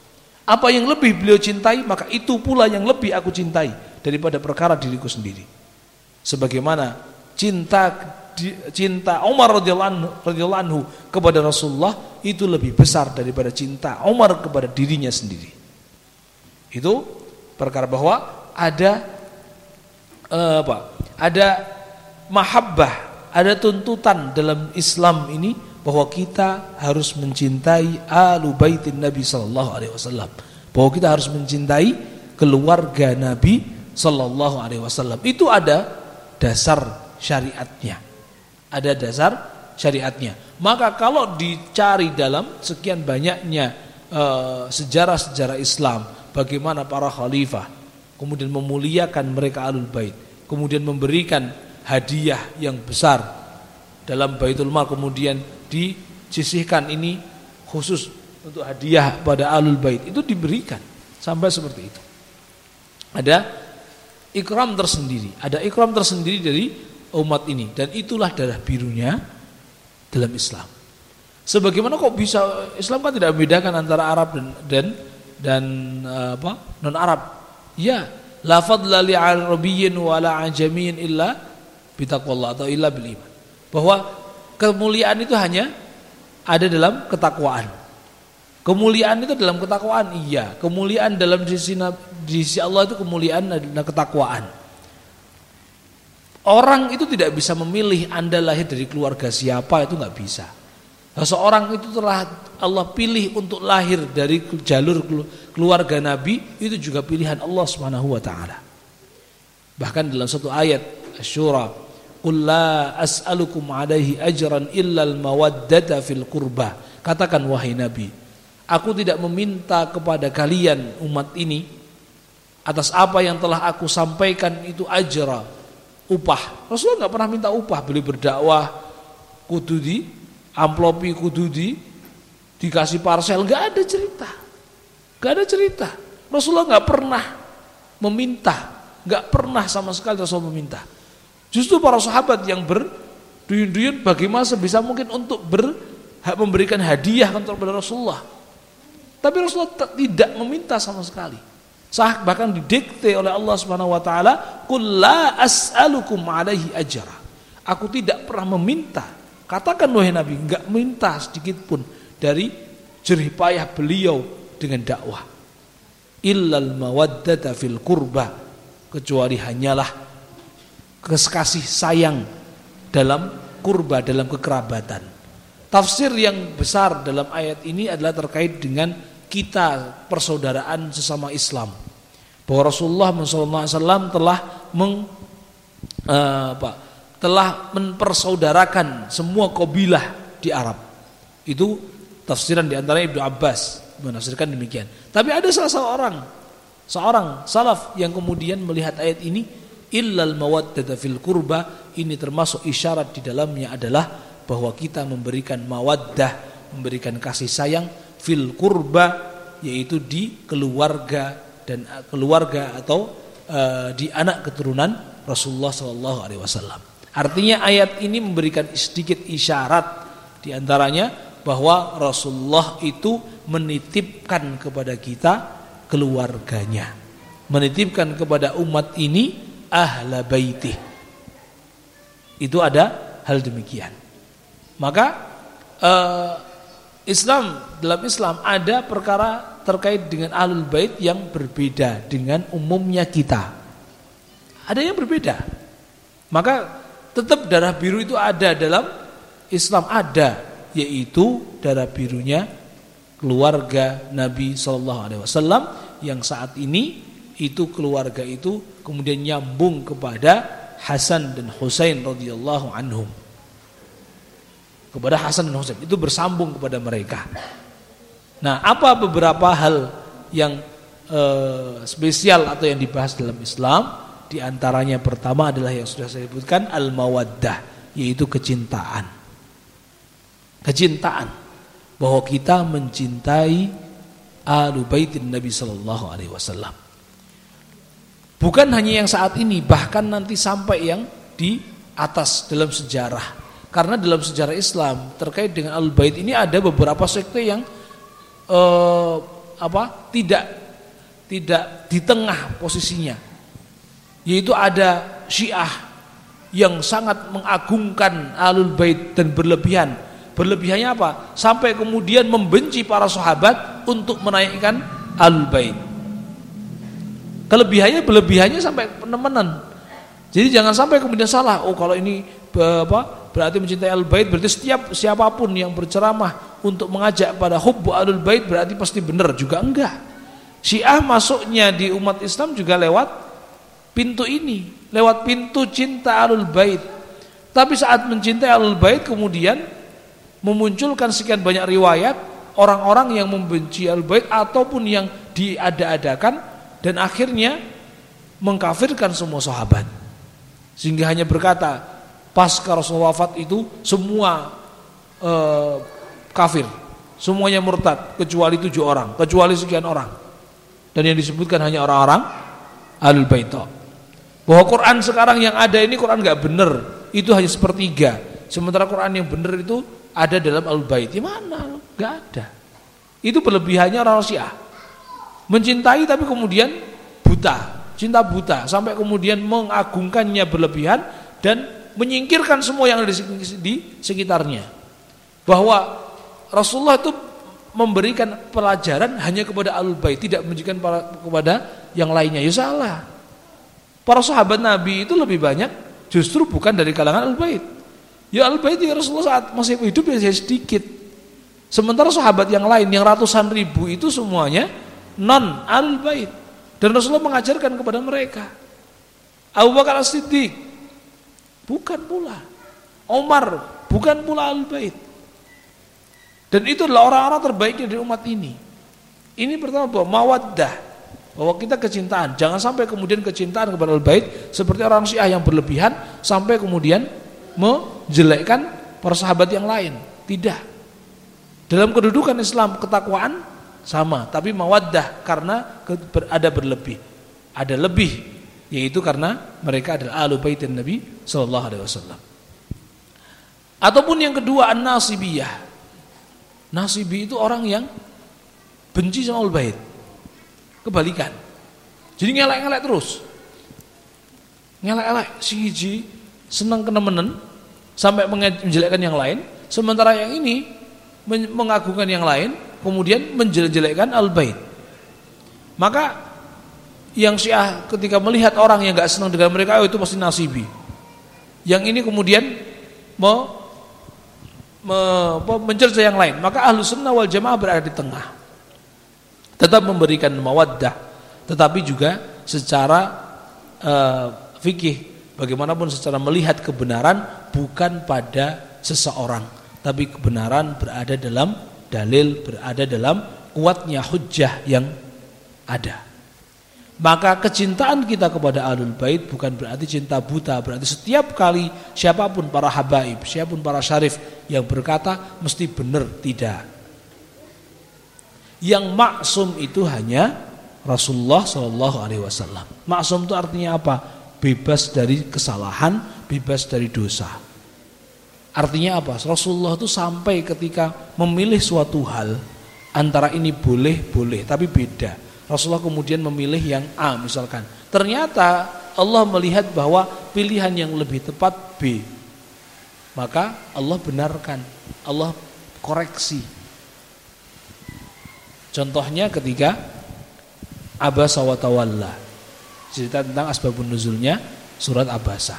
Apa yang lebih beliau cintai, maka itu pula yang lebih aku cintai daripada perkara diriku sendiri. Sebagaimana cinta cinta Umar radhiyallahu anhu, kepada Rasulullah itu lebih besar daripada cinta Umar kepada dirinya sendiri. Itu perkara bahwa ada uh, apa? Ada mahabbah, ada tuntutan dalam Islam ini bahwa kita harus mencintai alu baitin Nabi sallallahu alaihi wasallam. Bahwa kita harus mencintai keluarga Nabi sallallahu alaihi wasallam. Itu ada dasar syariatnya. Ada dasar syariatnya. Maka kalau dicari dalam sekian banyaknya eh, sejarah-sejarah Islam, bagaimana para khalifah kemudian memuliakan mereka alul bait, kemudian memberikan hadiah yang besar dalam Baitul Mal kemudian disisihkan ini khusus untuk hadiah pada alul bait itu diberikan sampai seperti itu. Ada ikram tersendiri, ada ikram tersendiri dari umat ini dan itulah darah birunya dalam Islam. Sebagaimana kok bisa Islam kan tidak membedakan antara Arab dan dan dan eh, apa non Arab. Ya, la fadla li arabiyyin wa la ajamiyyin illa bitaqwallah atau illa bil iman. Bahwa kemuliaan itu hanya ada dalam ketakwaan. Kemuliaan itu dalam ketakwaan, iya. Kemuliaan dalam sisi di sisi Allah itu kemuliaan adalah ketakwaan. Orang itu tidak bisa memilih Anda lahir dari keluarga siapa itu nggak bisa. Nah, seorang itu telah Allah pilih untuk lahir dari jalur keluarga Nabi itu juga pilihan Allah Subhanahu wa taala. Bahkan dalam satu ayat Asy-Syura, "Qul la as'alukum 'alaihi ajran illa al-mawaddata fil qurba." Katakan wahai Nabi, aku tidak meminta kepada kalian umat ini atas apa yang telah aku sampaikan itu ajra upah. Rasulullah nggak pernah minta upah, beli berdakwah kudu di amplopi kudu di dikasih parcel, nggak ada cerita. nggak ada cerita. Rasulullah nggak pernah meminta, nggak pernah sama sekali Rasul meminta. Justru para sahabat yang berduyun-duyun bagaimana sebisa mungkin untuk ber, memberikan hadiah kepada Rasulullah. Tapi Rasulullah tidak meminta sama sekali. Sah bahkan didikte oleh Allah Subhanahu wa taala, "Qul la as'alukum 'alaihi ajra." Aku tidak pernah meminta. Katakan wahai Nabi, enggak minta sedikit pun dari jerih payah beliau dengan dakwah. Illal mawaddata fil kurba kecuali hanyalah kasih sayang dalam kurba dalam kekerabatan. Tafsir yang besar dalam ayat ini adalah terkait dengan kita persaudaraan sesama Islam. Bahwa Rasulullah SAW telah meng, uh, apa, telah mempersaudarakan semua kabilah di Arab. Itu tafsiran di antara Ibnu Abbas menafsirkan demikian. Tapi ada salah seorang seorang salaf yang kemudian melihat ayat ini illal mawaddata fil kurba ini termasuk isyarat di dalamnya adalah bahwa kita memberikan mawaddah, memberikan kasih sayang fil kurba yaitu di keluarga dan keluarga atau uh, di anak keturunan Rasulullah Shallallahu Alaihi Wasallam. Artinya ayat ini memberikan sedikit isyarat di antaranya bahwa Rasulullah itu menitipkan kepada kita keluarganya, menitipkan kepada umat ini ahla baitih. Itu ada hal demikian. Maka uh, Islam dalam Islam ada perkara terkait dengan alul bait yang berbeda dengan umumnya kita. Ada yang berbeda. Maka tetap darah biru itu ada dalam Islam ada yaitu darah birunya keluarga Nabi Shallallahu Alaihi Wasallam yang saat ini itu keluarga itu kemudian nyambung kepada Hasan dan Husain radhiyallahu anhum kepada Hasan dan Husain itu bersambung kepada mereka. Nah, apa beberapa hal yang uh, spesial atau yang dibahas dalam Islam? Di antaranya pertama adalah yang sudah saya sebutkan al-mawaddah, yaitu kecintaan. Kecintaan bahwa kita mencintai ahlu baitin Nabi sallallahu alaihi wasallam. Bukan hanya yang saat ini, bahkan nanti sampai yang di atas dalam sejarah karena dalam sejarah Islam terkait dengan al bait ini ada beberapa sekte yang eh, apa tidak tidak di tengah posisinya. Yaitu ada Syiah yang sangat mengagungkan alul bait dan berlebihan. Berlebihannya apa? Sampai kemudian membenci para sahabat untuk menaikkan alul bait. Kelebihannya berlebihannya sampai penemenan. Jadi jangan sampai kemudian salah. Oh kalau ini apa berarti mencintai al bait berarti setiap siapa pun yang berceramah untuk mengajak pada hubbu alul bait berarti pasti benar juga enggak Syiah masuknya di umat Islam juga lewat pintu ini lewat pintu cinta alul bait Tapi saat mencintai Ahlul Bait kemudian memunculkan sekian banyak riwayat orang-orang yang membenci Ahlul Bait ataupun yang diada-adakan dan akhirnya mengkafirkan semua sahabat. Sehingga hanya berkata, pasca Rasulullah wafat itu semua eh, kafir, semuanya murtad kecuali tujuh orang, kecuali sekian orang. Dan yang disebutkan hanya orang-orang Ahlul Bait. Bahwa Quran sekarang yang ada ini Quran nggak benar, itu hanya sepertiga. Sementara Quran yang benar itu ada dalam Ahlul Bait. Di mana? Nggak ada. Itu berlebihannya orang Syiah. Mencintai tapi kemudian buta, cinta buta sampai kemudian mengagungkannya berlebihan dan menyingkirkan semua yang ada di sekitarnya. Bahwa Rasulullah itu memberikan pelajaran hanya kepada Ahlul Bait, tidak memberikan kepada yang lainnya. Ya salah. Para sahabat Nabi itu lebih banyak justru bukan dari kalangan Ahlul Bait. Ya Ahlul Bait ya Rasulullah saat masih hidup ya sedikit. Sementara sahabat yang lain yang ratusan ribu itu semuanya non Ahlul Bait. Dan Rasulullah mengajarkan kepada mereka. Abu Bakar As-Siddiq bukan pula. Omar bukan pula Ahlul Bait. Dan itu adalah orang-orang terbaik dari umat ini. Ini pertama bahwa mawaddah, bahwa kita kecintaan. Jangan sampai kemudian kecintaan kepada al-bait seperti orang Syiah yang berlebihan sampai kemudian menjelekkan para sahabat yang lain. Tidak. Dalam kedudukan Islam ketakwaan sama, tapi mawaddah karena ada berlebih. Ada lebih yaitu karena mereka adalah ahlu baitin Nabi sallallahu alaihi wasallam. Ataupun yang kedua an-nasibiyah Nasibi itu orang yang benci sama al bait. Kebalikan. Jadi ngelak-ngelak terus. Ngelak-ngelak si hiji senang kenemenen sampai menjelekkan yang lain, sementara yang ini mengagungkan yang lain, kemudian menjelek-jelekkan al-bait. Maka yang Syiah ketika melihat orang yang gak senang dengan mereka, oh itu pasti nasibi. Yang ini kemudian mau mencerca yang lain. Maka ahlu sunnah wal jamaah berada di tengah. Tetap memberikan mawaddah. Tetapi juga secara uh, fikih. Bagaimanapun secara melihat kebenaran bukan pada seseorang. Tapi kebenaran berada dalam dalil, berada dalam kuatnya hujjah yang ada. Maka kecintaan kita kepada Ahlul Bait bukan berarti cinta buta, berarti setiap kali siapa pun para habaib, siapa pun para syarif yang berkata mesti benar tidak. Yang maksum itu hanya Rasulullah Shallallahu Alaihi Wasallam. Maksum itu artinya apa? Bebas dari kesalahan, bebas dari dosa. Artinya apa? Rasulullah itu sampai ketika memilih suatu hal antara ini boleh boleh, tapi beda Rasulullah kemudian memilih yang A misalkan. Ternyata Allah melihat bahwa pilihan yang lebih tepat B. Maka Allah benarkan, Allah koreksi. Contohnya ketika Abasa wa tawalla. Cerita tentang asbabun nuzulnya surat Abasa.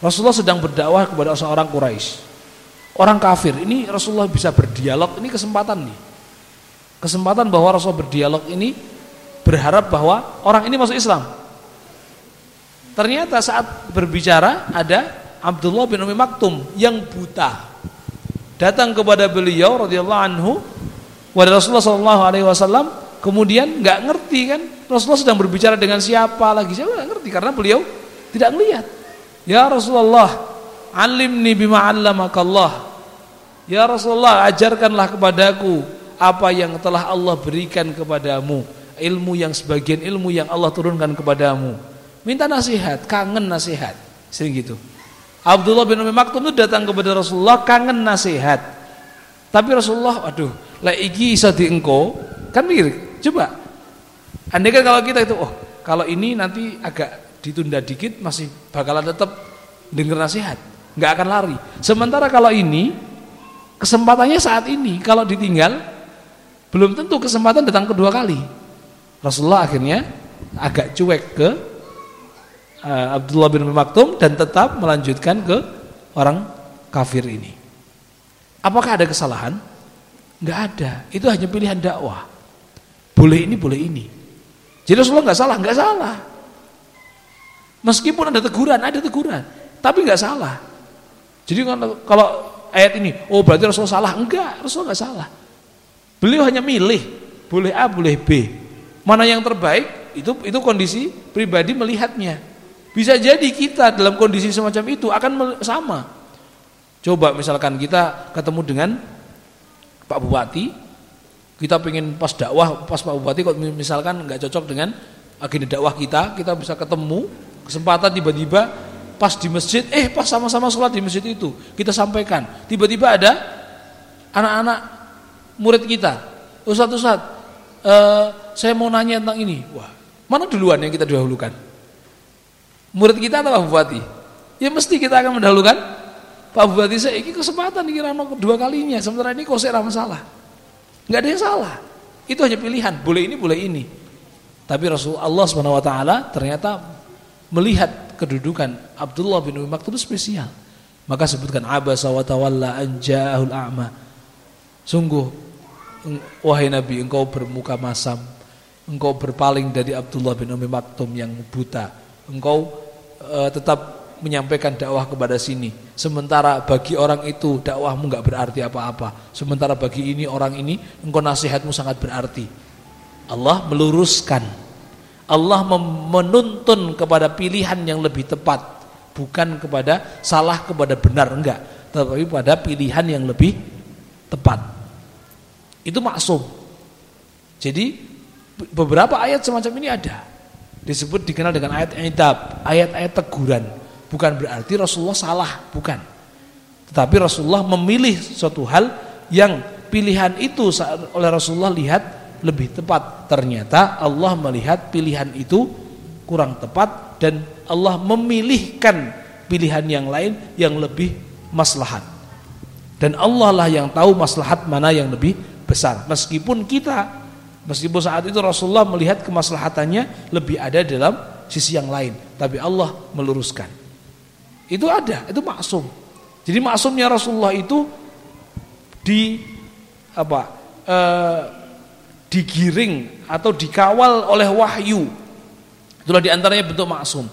Rasulullah sedang berdakwah kepada seorang Quraisy. Orang kafir. Ini Rasulullah bisa berdialog, ini kesempatan nih kesempatan bahwa Rasul berdialog ini berharap bahwa orang ini masuk Islam. Ternyata saat berbicara ada Abdullah bin Umi Maktum yang buta. Datang kepada beliau radhiyallahu anhu Rasulullah sallallahu alaihi wasallam kemudian nggak ngerti kan Rasulullah sedang berbicara dengan siapa lagi saya nggak ngerti karena beliau tidak melihat ya Rasulullah alimni bima 'allamakallah ya Rasulullah ajarkanlah kepadaku apa yang telah Allah berikan kepadamu ilmu yang sebagian ilmu yang Allah turunkan kepadamu. Minta nasihat kangen nasihat. Sering gitu. Abdullah bin Umi Maktum itu datang kepada Rasulullah kangen nasihat. Tapi Rasulullah aduh lah iki iso diengko kan mikir coba. Andai kan kalau kita itu oh kalau ini nanti agak ditunda dikit masih bakalan tetap dengar nasihat nggak akan lari. Sementara kalau ini kesempatannya saat ini kalau ditinggal belum tentu kesempatan datang kedua kali. Rasulullah akhirnya agak cuek ke uh, Abdullah bin Maktum dan tetap melanjutkan ke orang kafir ini. Apakah ada kesalahan? Enggak ada. Itu hanya pilihan dakwah. Boleh ini, boleh ini. Jadi Rasulullah enggak salah, enggak salah. Meskipun ada teguran, ada teguran. Tapi nggak salah. Jadi kalau ayat ini, oh berarti Rasul salah. Enggak, Rasul nggak salah. Beliau hanya milih, boleh A, boleh B. Mana yang terbaik, itu itu kondisi pribadi melihatnya. Bisa jadi kita dalam kondisi semacam itu akan sama. Coba misalkan kita ketemu dengan Pak Bupati, kita pengen pas dakwah, pas Pak Bupati kok misalkan nggak cocok dengan agenda dakwah kita, kita bisa ketemu, kesempatan tiba-tiba pas di masjid, eh pas sama-sama sholat di masjid itu, kita sampaikan. Tiba-tiba ada anak-anak murid kita, Ustaz Ustaz, uh, saya mau nanya tentang ini. Wah, mana duluan yang kita dahulukan? Murid kita atau Pak Bupati? Ya mesti kita akan mendahulukan Pak Bupati saya ini kesempatan kira kedua kalinya, sementara ini kok saya masalah. Enggak ada yang salah. Itu hanya pilihan, boleh ini, boleh ini. Tapi Rasulullah SWT ternyata melihat kedudukan Abdullah bin Umi Maktum spesial. Maka sebutkan abasa wa tawalla anja'ahul a'ma. Sungguh wahai Nabi engkau bermuka masam, engkau berpaling dari Abdullah bin Umi Maktum yang buta. Engkau uh, tetap menyampaikan dakwah kepada sini. Sementara bagi orang itu dakwahmu enggak berarti apa-apa. Sementara bagi ini orang ini engkau nasihatmu sangat berarti. Allah meluruskan Allah menuntun kepada pilihan yang lebih tepat bukan kepada salah kepada benar enggak tetapi pada pilihan yang lebih tepat itu maksum jadi beberapa ayat semacam ini ada disebut dikenal dengan ayat idab ayat-ayat teguran bukan berarti Rasulullah salah bukan tetapi Rasulullah memilih suatu hal yang pilihan itu oleh Rasulullah lihat lebih tepat. Ternyata Allah melihat pilihan itu kurang tepat dan Allah memilihkan pilihan yang lain yang lebih maslahat. Dan Allah lah yang tahu maslahat mana yang lebih besar. Meskipun kita, meskipun saat itu Rasulullah melihat kemaslahatannya lebih ada dalam sisi yang lain. Tapi Allah meluruskan. Itu ada, itu maksum. Jadi maksumnya Rasulullah itu di apa? Eh, digiring atau dikawal oleh wahyu. Itulah di antaranya bentuk maksum.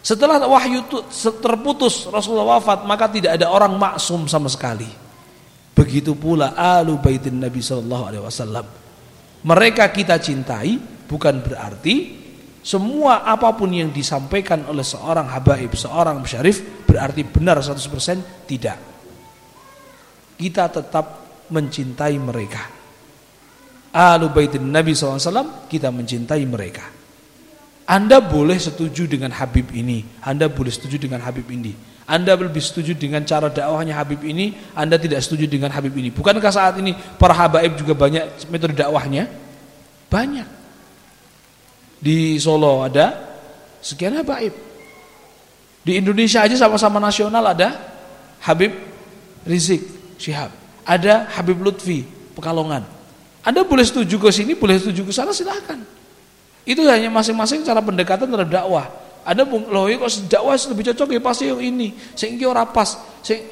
Setelah wahyu itu terputus Rasulullah wafat maka tidak ada orang maksum sama sekali. Begitu pula alu baitin Nabi Shallallahu Alaihi Wasallam. Mereka kita cintai bukan berarti semua apa pun yang disampaikan oleh seorang habaib, seorang syarif berarti benar 100% tidak. Kita tetap mencintai mereka Alu baitin Nabi SAW kita mencintai mereka. Anda boleh setuju dengan Habib ini, Anda boleh setuju dengan Habib ini. Anda lebih setuju dengan cara dakwahnya Habib ini, Anda tidak setuju dengan Habib ini. Bukankah saat ini para habaib juga banyak metode dakwahnya? Banyak. Di Solo ada sekian habaib. Di Indonesia aja sama-sama nasional ada Habib Rizik Syihab. Ada Habib Lutfi Pekalongan. Anda boleh setuju ke sini, boleh setuju ke sana, silahkan. Itu hanya masing-masing cara pendekatan terhadap dakwah. Anda loh ya kok dakwah lebih cocok ya pasti yang ini, sehingga orang pas.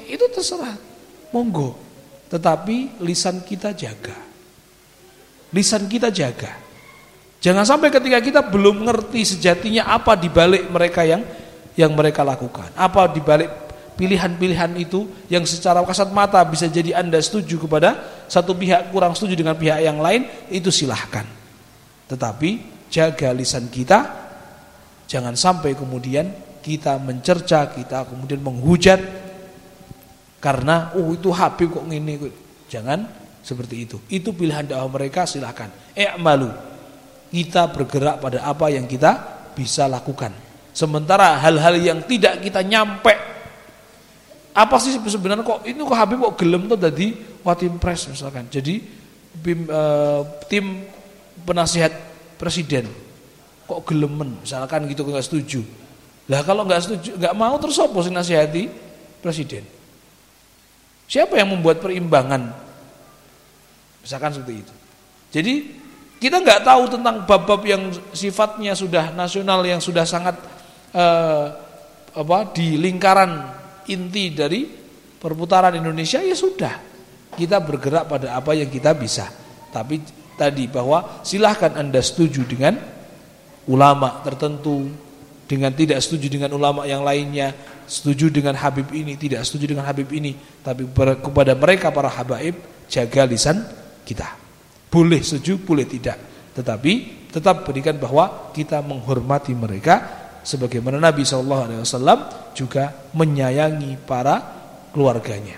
itu terserah. Monggo. Tetapi lisan kita jaga. Lisan kita jaga. Jangan sampai ketika kita belum mengerti sejatinya apa dibalik mereka yang yang mereka lakukan. Apa dibalik pilihan-pilihan itu yang secara kasat mata bisa jadi Anda setuju kepada satu pihak kurang setuju dengan pihak yang lain itu silahkan tetapi jaga lisan kita jangan sampai kemudian kita mencerca kita kemudian menghujat karena oh itu Habib kok ngene jangan seperti itu. Itu pilihan dakwah mereka silahkan i'malu. Kita bergerak pada apa yang kita bisa lakukan. Sementara hal-hal yang tidak kita nyampe apa sih sebenarnya kok itu kok Habib kok gelem tuh tadi watim pres misalkan. Jadi uh, tim penasihat presiden kok gelemen misalkan gitu nggak setuju. Lah kalau nggak setuju nggak mau terus apa sih nasihati presiden? Siapa yang membuat perimbangan? Misalkan seperti itu. Jadi kita nggak tahu tentang bab-bab yang sifatnya sudah nasional yang sudah sangat uh, apa di lingkaran inti dari perputaran Indonesia ya sudah kita bergerak pada apa yang kita bisa tapi tadi bahwa silahkan anda setuju dengan ulama tertentu dengan tidak setuju dengan ulama yang lainnya, setuju dengan Habib ini, tidak setuju dengan Habib ini, tapi kepada mereka para habaib jaga lisan kita. Boleh setuju, boleh tidak, tetapi tetap berikan bahwa kita menghormati mereka sebagaimana Nabi SAW juga menyayangi para keluarganya,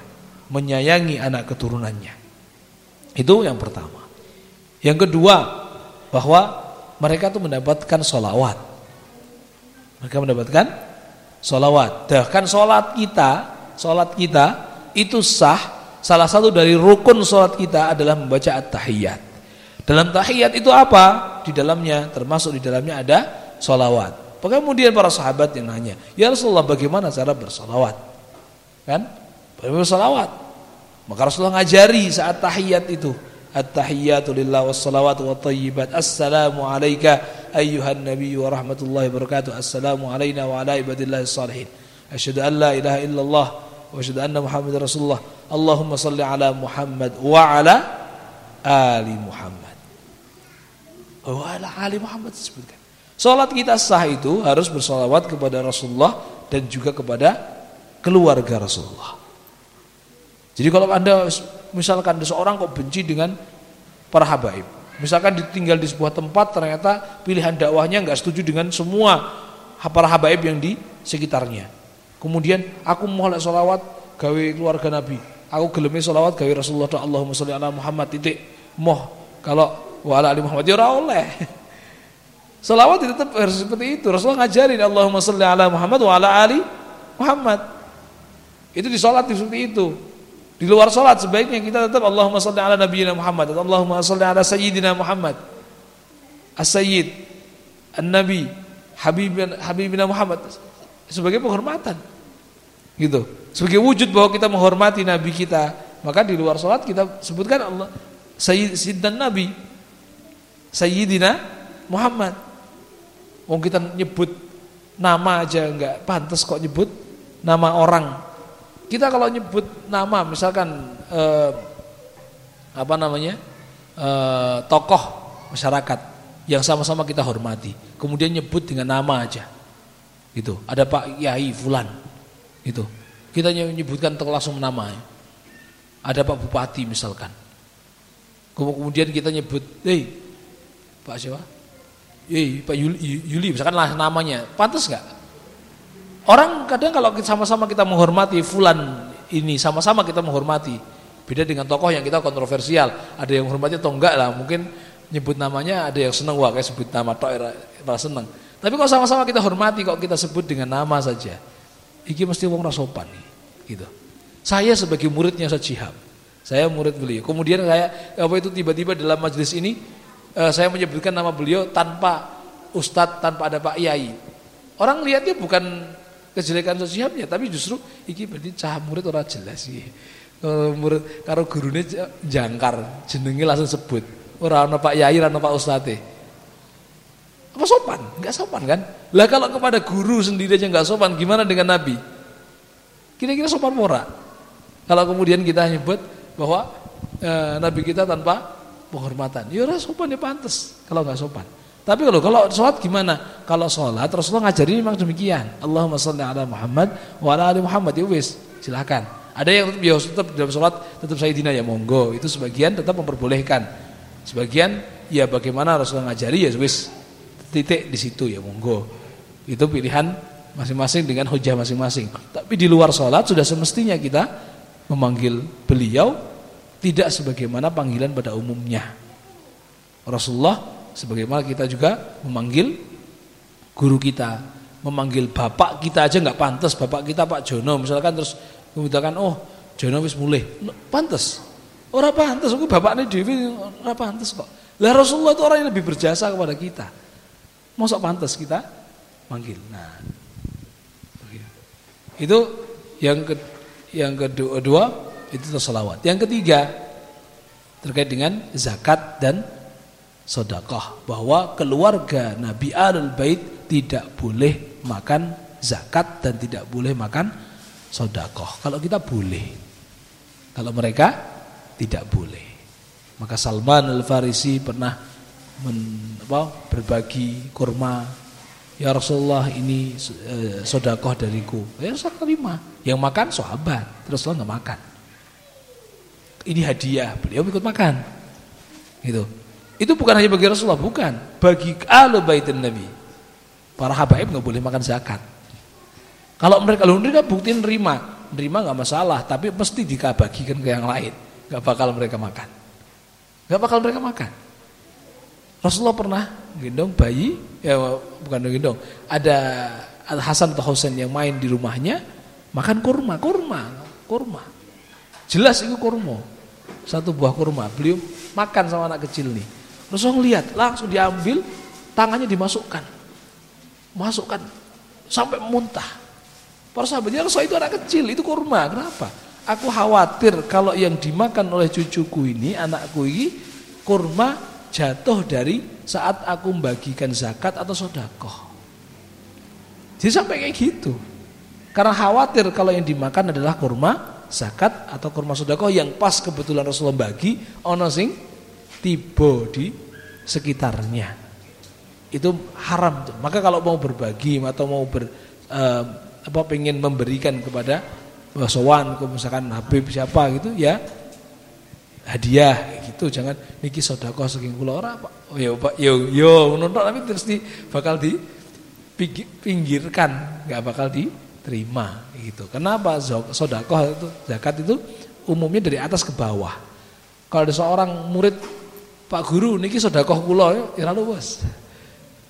menyayangi anak keturunannya. Itu yang pertama. Yang kedua, bahwa mereka itu mendapatkan solawat mereka mendapatkan solawat. Bahkan solat kita, solat kita itu sah. Salah satu dari rukun solat kita adalah membaca at-tahiyat. Dalam tahiyat itu apa? Di dalamnya, termasuk di dalamnya ada solawat. Kemudian para sahabat yang nanya, Ya Rasulullah bagaimana cara bersolawat? Kan? Bagaimana bersolawat? Maka Rasulullah ngajari saat tahiyat itu. At-tahiyyatu lillah wassalawatu wa tayyibat. Assalamu alayka ayyuhan nabiy wa rahmatullahi wa barakatuh. Assalamu alayna wa ala ibadillahi salihin. Asyhadu an la ilaha illallah wa asyhadu anna Muhammadar Rasulullah. Allahumma salli ala Muhammad wa ala ali Muhammad. Wa ala ali Muhammad disebutkan. Salat kita sah itu harus bersolawat kepada Rasulullah dan juga kepada keluarga Rasulullah. Jadi kalau Anda misalkan seorang kok benci dengan para habaib. Misalkan ditinggal di sebuah tempat ternyata pilihan dakwahnya nggak setuju dengan semua para habaib yang di sekitarnya. Kemudian aku mau solawat gawe keluarga Nabi. Aku gelemi solawat gawe Rasulullah Allahumma sholli ala Muhammad titik. Moh kalau wa ala ali Muhammad ya oleh. Salawat tetap harus seperti itu. Rasulullah ngajarin Allahumma sholli ala Muhammad wa ala ali Muhammad. Itu di salat seperti itu. Di luar sholat sebaiknya kita tetap Allahumma salli ala nabiyina Muhammad atau Allahumma salli ala sayyidina Muhammad. As-sayyid, an-nabi, habibina, habibina Muhammad sebagai penghormatan. Gitu. Sebagai wujud bahwa kita menghormati nabi kita, maka di luar sholat kita sebutkan Allah sayyid nabi. Sayyidina Muhammad. Wong kita nyebut nama aja enggak pantas kok nyebut nama orang kita kalau nyebut nama misalkan eh, apa namanya eh, tokoh masyarakat yang sama-sama kita hormati, kemudian nyebut dengan nama aja, gitu. Ada Pak Yai Fulan, gitu. Kita nyebutkan langsung nama. Ada Pak Bupati misalkan. Kemudian kita nyebut, hei Pak siapa? Hei Pak Yuli, Yuli misalkan lah namanya, pantas nggak? Orang kadang kalau sama-sama kita menghormati fulan ini, sama-sama kita menghormati. Beda dengan tokoh yang kita kontroversial. Ada yang menghormati atau enggak lah, mungkin nyebut namanya ada yang senang wah kayak sebut nama tok era seneng. Tapi kalau sama-sama kita hormati kok kita sebut dengan nama saja. Iki mesti wong rasopan nih, gitu. Saya sebagai muridnya Sajihab, saya murid beliau. Kemudian saya apa itu tiba-tiba dalam majelis ini eh, saya menyebutkan nama beliau tanpa ustadz, tanpa ada Pak Yai. Orang lihatnya bukan kejelekan sosialnya tapi justru iki berarti cah murid ora jelas sih kalau murid karo gurune jangkar jenenge langsung sebut. Ora ana Pak Yai ana Pak Ustate apa sopan? Enggak sopan kan? Lah kalau kepada guru sendiri aja enggak sopan gimana dengan Nabi? Kira-kira sopan ora? Kalau kemudian kita nyebut bahwa e, Nabi kita tanpa penghormatan. Ya sopan ya pantas kalau enggak sopan tapi kalau kalau sholat gimana? Kalau sholat Rasulullah ngajari memang demikian. Allahumma sholli ala Muhammad wa ala ali Muhammad. Ya wis, silakan. Ada yang tetap ya tetap dalam sholat tetap Sayyidina ya monggo. Itu sebagian tetap memperbolehkan. Sebagian ya bagaimana Rasulullah ngajari ya wis titik di situ ya monggo. Itu pilihan masing-masing dengan hujah masing-masing. Tapi di luar sholat sudah semestinya kita memanggil beliau tidak sebagaimana panggilan pada umumnya. Rasulullah Sebagaimana kita juga memanggil guru kita, memanggil bapak kita aja nggak pantas, bapak kita Pak Jono misalkan terus mengatakan oh Jono wis mulai, pantas. Orang pantas, aku bapaknya Dewi orang pantas kok. Lah Rasulullah itu orang yang lebih berjasa kepada kita. Masa pantas kita manggil. Nah, itu yang ke, yang kedua itu terselawat. Yang ketiga terkait dengan zakat dan sodakoh bahwa keluarga Nabi Al Bait tidak boleh makan zakat dan tidak boleh makan sodakoh. Kalau kita boleh, kalau mereka tidak boleh. Maka Salman Al Farisi pernah men, apa, berbagi kurma ya Rasulullah ini e, sodakoh dariku. Ya Rasul terima. Yang makan sahabat, terus Rasulullah nggak makan. Ini hadiah, beliau ikut makan. Gitu. Itu bukan hanya bagi Rasulullah, bukan. Bagi ahlu baitin Nabi. Para habaib nggak boleh makan zakat. Kalau mereka kalau mereka bukti nerima, nerima nggak masalah, tapi mesti dikabagikan ke yang lain. Nggak bakal mereka makan. Nggak bakal mereka makan. Rasulullah pernah gendong bayi, ya bukan gendong, ada Hasan atau Husain yang main di rumahnya, makan kurma, kurma, kurma. Jelas itu kurma. Satu buah kurma. Beliau makan sama anak kecil nih. Rasulullah lihat, langsung diambil, tangannya dimasukkan. Masukkan sampai muntah. Para sahabatnya Rasulullah itu anak kecil, itu kurma. Kenapa? Aku khawatir kalau yang dimakan oleh cucuku ini, anakku ini, kurma jatuh dari saat aku membagikan zakat atau sodakoh. Jadi sampai kayak gitu. Karena khawatir kalau yang dimakan adalah kurma zakat atau kurma sodakoh yang pas kebetulan Rasulullah bagi ono sing tiba di sekitarnya. Itu haram tuh. Maka kalau mau berbagi atau mau ber uh, apa pengen memberikan kepada sowan misalkan Habib siapa gitu ya hadiah gitu. Jangan niki sodako saking kula. Ora Pak. Oh ya Pak. Yo yo nonton tapi terus di bakal di pinggirkan. Nggak bakal diterima gitu. Kenapa sodako itu zakat itu umumnya dari atas ke bawah? Kalau ada seorang murid Pak Guru niki sodako kula ya. Lalu bos.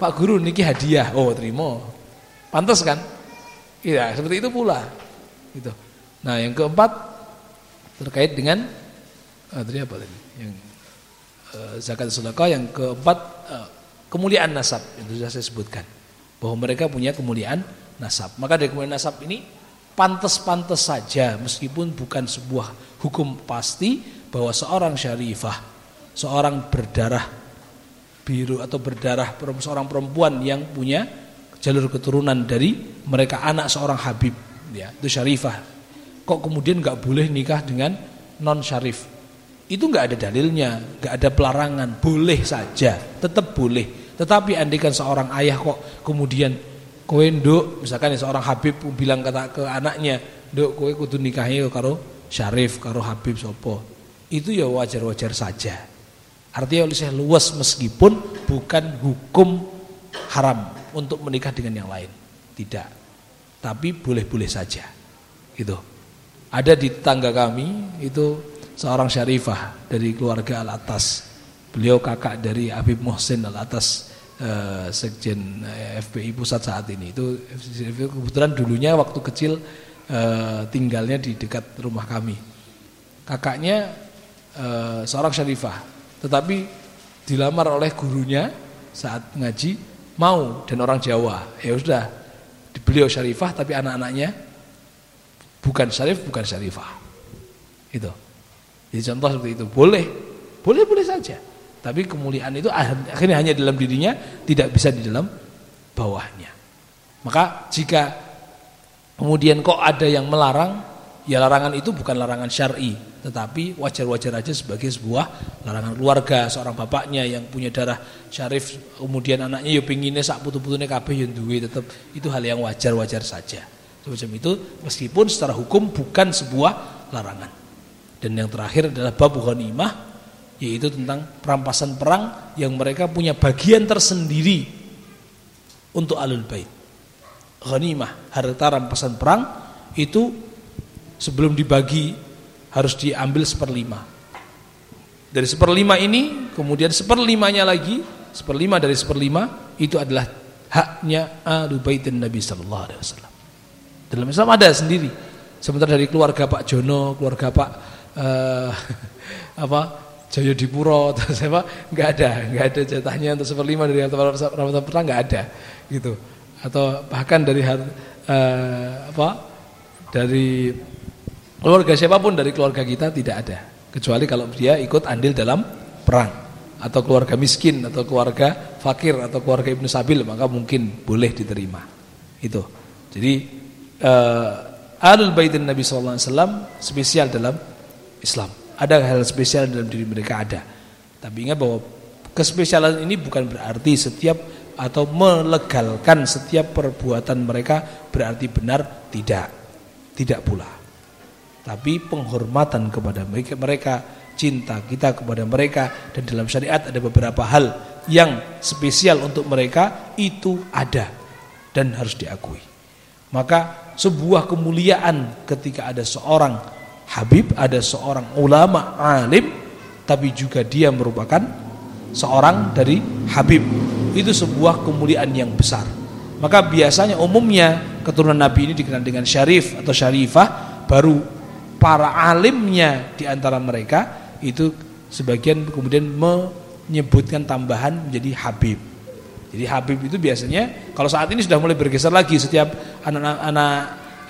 Pak Guru niki hadiah. Oh terima. Pantas kan? Iya seperti itu pula. Gitu. Nah yang keempat terkait dengan uh, tadi apa tadi? Yang uh, zakat sedekah. Yang keempat uh, kemuliaan nasab. Yang sudah saya sebutkan. Bahwa mereka punya kemuliaan nasab. Maka dari kemuliaan nasab ini pantas-pantas saja. Meskipun bukan sebuah hukum pasti bahwa seorang syarifah, seorang berdarah biru atau berdarah seorang perempuan yang punya jalur keturunan dari mereka anak seorang habib ya itu syarifah kok kemudian nggak boleh nikah dengan non syarif itu nggak ada dalilnya, nggak ada pelarangan, boleh saja, tetap boleh. Tetapi andikan seorang ayah kok kemudian kowe nduk, misalkan seorang Habib bilang kata ke anaknya, nduk kowe kudu nikahi karo Syarif, karo Habib sopo. Itu ya wajar-wajar saja. Artinya oleh saya luas meskipun bukan hukum haram untuk menikah dengan yang lain. Tidak. Tapi boleh-boleh saja. Gitu. Ada di tangga kami itu seorang syarifah dari keluarga Al-Atas. Beliau kakak dari Habib Mohsin Al-Atas uh, Sekjen eh, FPI pusat saat ini. Itu kebetulan dulunya waktu kecil uh, tinggalnya di dekat rumah kami. Kakaknya seorang syarifah, tetapi dilamar oleh gurunya saat ngaji mau dan orang Jawa. Ya sudah, beliau syarifah tapi anak-anaknya bukan syarif, bukan syarifah. Itu. Jadi contoh seperti itu boleh, boleh boleh saja. Tapi kemuliaan itu akhirnya hanya dalam dirinya, tidak bisa di dalam bawahnya. Maka jika kemudian kok ada yang melarang, ya larangan itu bukan larangan syar'i, tetapi wajar-wajar aja sebagai sebuah larangan keluarga, seorang bapaknya yang punya darah syarif, kemudian anaknya ya pinginnya sak putu-putune kabeh yang duwe tetap itu hal yang wajar-wajar saja. Semacam itu meskipun secara hukum bukan sebuah larangan. Dan yang terakhir adalah bab ghanimah yaitu tentang perampasan perang yang mereka punya bagian tersendiri untuk alul bait. Ghanimah, harta rampasan perang itu sebelum dibagi harus diambil seperlima. Dari seperlima ini kemudian seperlimanya lagi, seperlima dari seperlima itu adalah haknya alul baitin Nabi sallallahu alaihi wasallam. Dalam Islam ada sendiri. Sementara dari keluarga Pak Jono, keluarga Pak uh, apa Jaya Dipuro atau siapa nggak ada nggak ada jatahnya untuk seperlima dari harta rampasan perang nggak ada gitu atau bahkan dari uh, apa dari keluarga siapa pun dari keluarga kita tidak ada. Kecuali kalau dia ikut andil dalam perang. Atau keluarga miskin atau keluarga fakir atau keluarga ibnu sabil maka mungkin boleh diterima. Itu. Jadi uh, alul baitin Nabi saw spesial dalam Islam. Ada hal spesial dalam diri mereka? Ada. Tapi ingat bahwa kespesialan ini bukan berarti setiap atau melegalkan setiap perbuatan mereka berarti benar tidak. Tidak pula tapi penghormatan kepada mereka cinta kita kepada mereka. Dan dalam syariat ada beberapa hal yang spesial untuk mereka itu ada dan harus diakui. Maka sebuah kemuliaan ketika ada seorang habib ada seorang ulama alim tapi juga dia merupakan seorang dari habib. Itu sebuah kemuliaan yang besar. Maka biasanya umumnya keturunan Nabi ini dikenal dengan syarif atau syarifah baru para alimnya di antara mereka itu sebagian kemudian menyebutkan tambahan menjadi habib jadi habib itu biasanya kalau saat ini sudah mulai bergeser lagi setiap anak-anak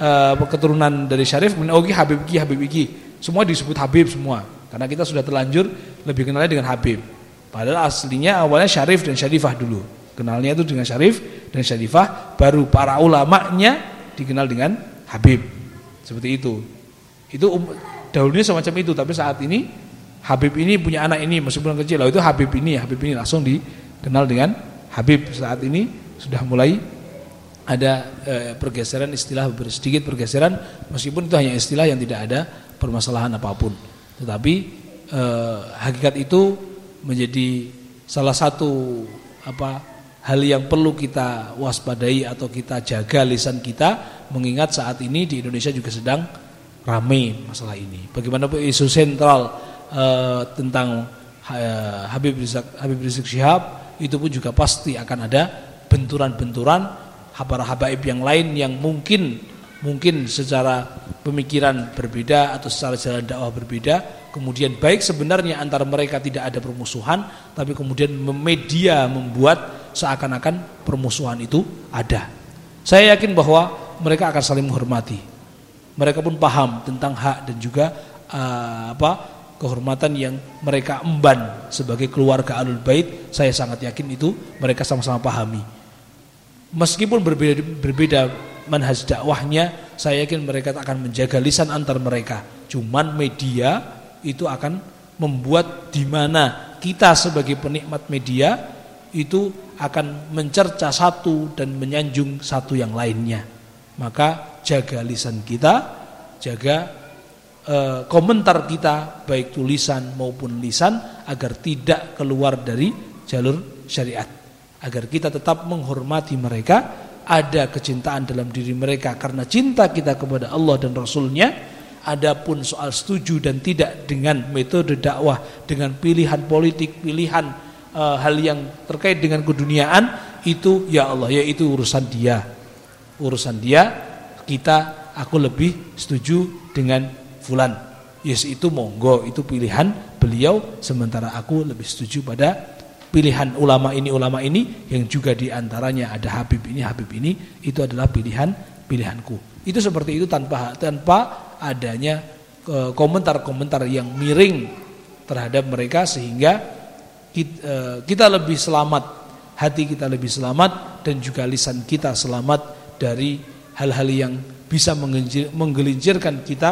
uh, keturunan dari syarif kemudian oh habib iki habib iki semua disebut habib semua karena kita sudah terlanjur lebih kenalnya dengan habib Padahal aslinya awalnya Syarif dan Syarifah dulu. Kenalnya itu dengan Syarif dan Syarifah, baru para ulamanya dikenal dengan Habib. Seperti itu. Itu um, dahulunya semacam itu, tapi saat ini Habib ini punya anak ini meskipun kecil, lalu itu Habib ini, Habib ini langsung dikenal dengan Habib. Saat ini sudah mulai ada eh, pergeseran istilah sedikit pergeseran meskipun itu hanya istilah yang tidak ada permasalahan apa pun. Tetapi eh, hakikat itu menjadi salah satu apa hal yang perlu kita waspadai atau kita jaga lisan kita mengingat saat ini di Indonesia juga sedang ramai masalah ini. Bagaimanapun isu sentral uh, tentang uh, Habib Rizik Habib Rizik Syihab itu pun juga pasti akan ada benturan-benturan para habaib yang lain yang mungkin mungkin secara pemikiran berbeda atau secara jalan dakwah berbeda. Kemudian baik sebenarnya antara mereka tidak ada permusuhan tapi kemudian media membuat seakan-akan permusuhan itu ada. Saya yakin bahwa mereka akan saling menghormati mereka pun paham tentang hak dan juga uh, apa kehormatan yang mereka emban sebagai keluarga alul bait. Saya sangat yakin itu mereka sama-sama pahami. Meskipun berbeda berbeda manhaj dakwahnya saya yakin mereka akan menjaga lisan antar mereka. Cuman media itu akan membuat di mana kita sebagai penikmat media itu akan mencerca satu dan menyanjung satu yang lainnya. Maka jaga lisan kita, jaga e, komentar kita baik tulisan maupun lisan agar tidak keluar dari jalur syariat. Agar kita tetap menghormati mereka, ada kecintaan dalam diri mereka karena cinta kita kepada Allah dan Rasulnya Adapun soal setuju dan tidak dengan metode dakwah, dengan pilihan politik, pilihan e, hal yang terkait dengan keduniaan itu ya Allah, yaitu urusan dia. Urusan dia, kita aku lebih setuju dengan fulan. Yes itu monggo, itu pilihan beliau sementara aku lebih setuju pada pilihan ulama ini ulama ini yang juga di antaranya ada Habib ini Habib ini itu adalah pilihan pilihanku itu seperti itu tanpa tanpa adanya e, komentar-komentar yang miring terhadap mereka sehingga e, kita lebih selamat, hati kita lebih selamat dan juga lisan kita selamat dari hal-hal yang bisa menggelincirkan kita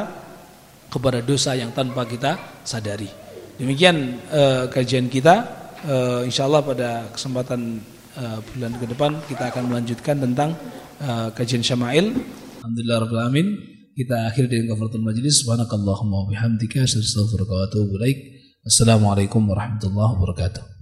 kepada dosa yang tanpa kita sadari. Demikian uh, kajian kita. Uh, insya Allah pada kesempatan uh, bulan ke depan kita akan melanjutkan tentang uh, kajian Syama'il. Alhamdulillah Rabbil Alamin. Kita akhiri dengan kafaratul majlis. Subhanakallahumma wa bihamdika. Assalamualaikum warahmatullahi wabarakatuh.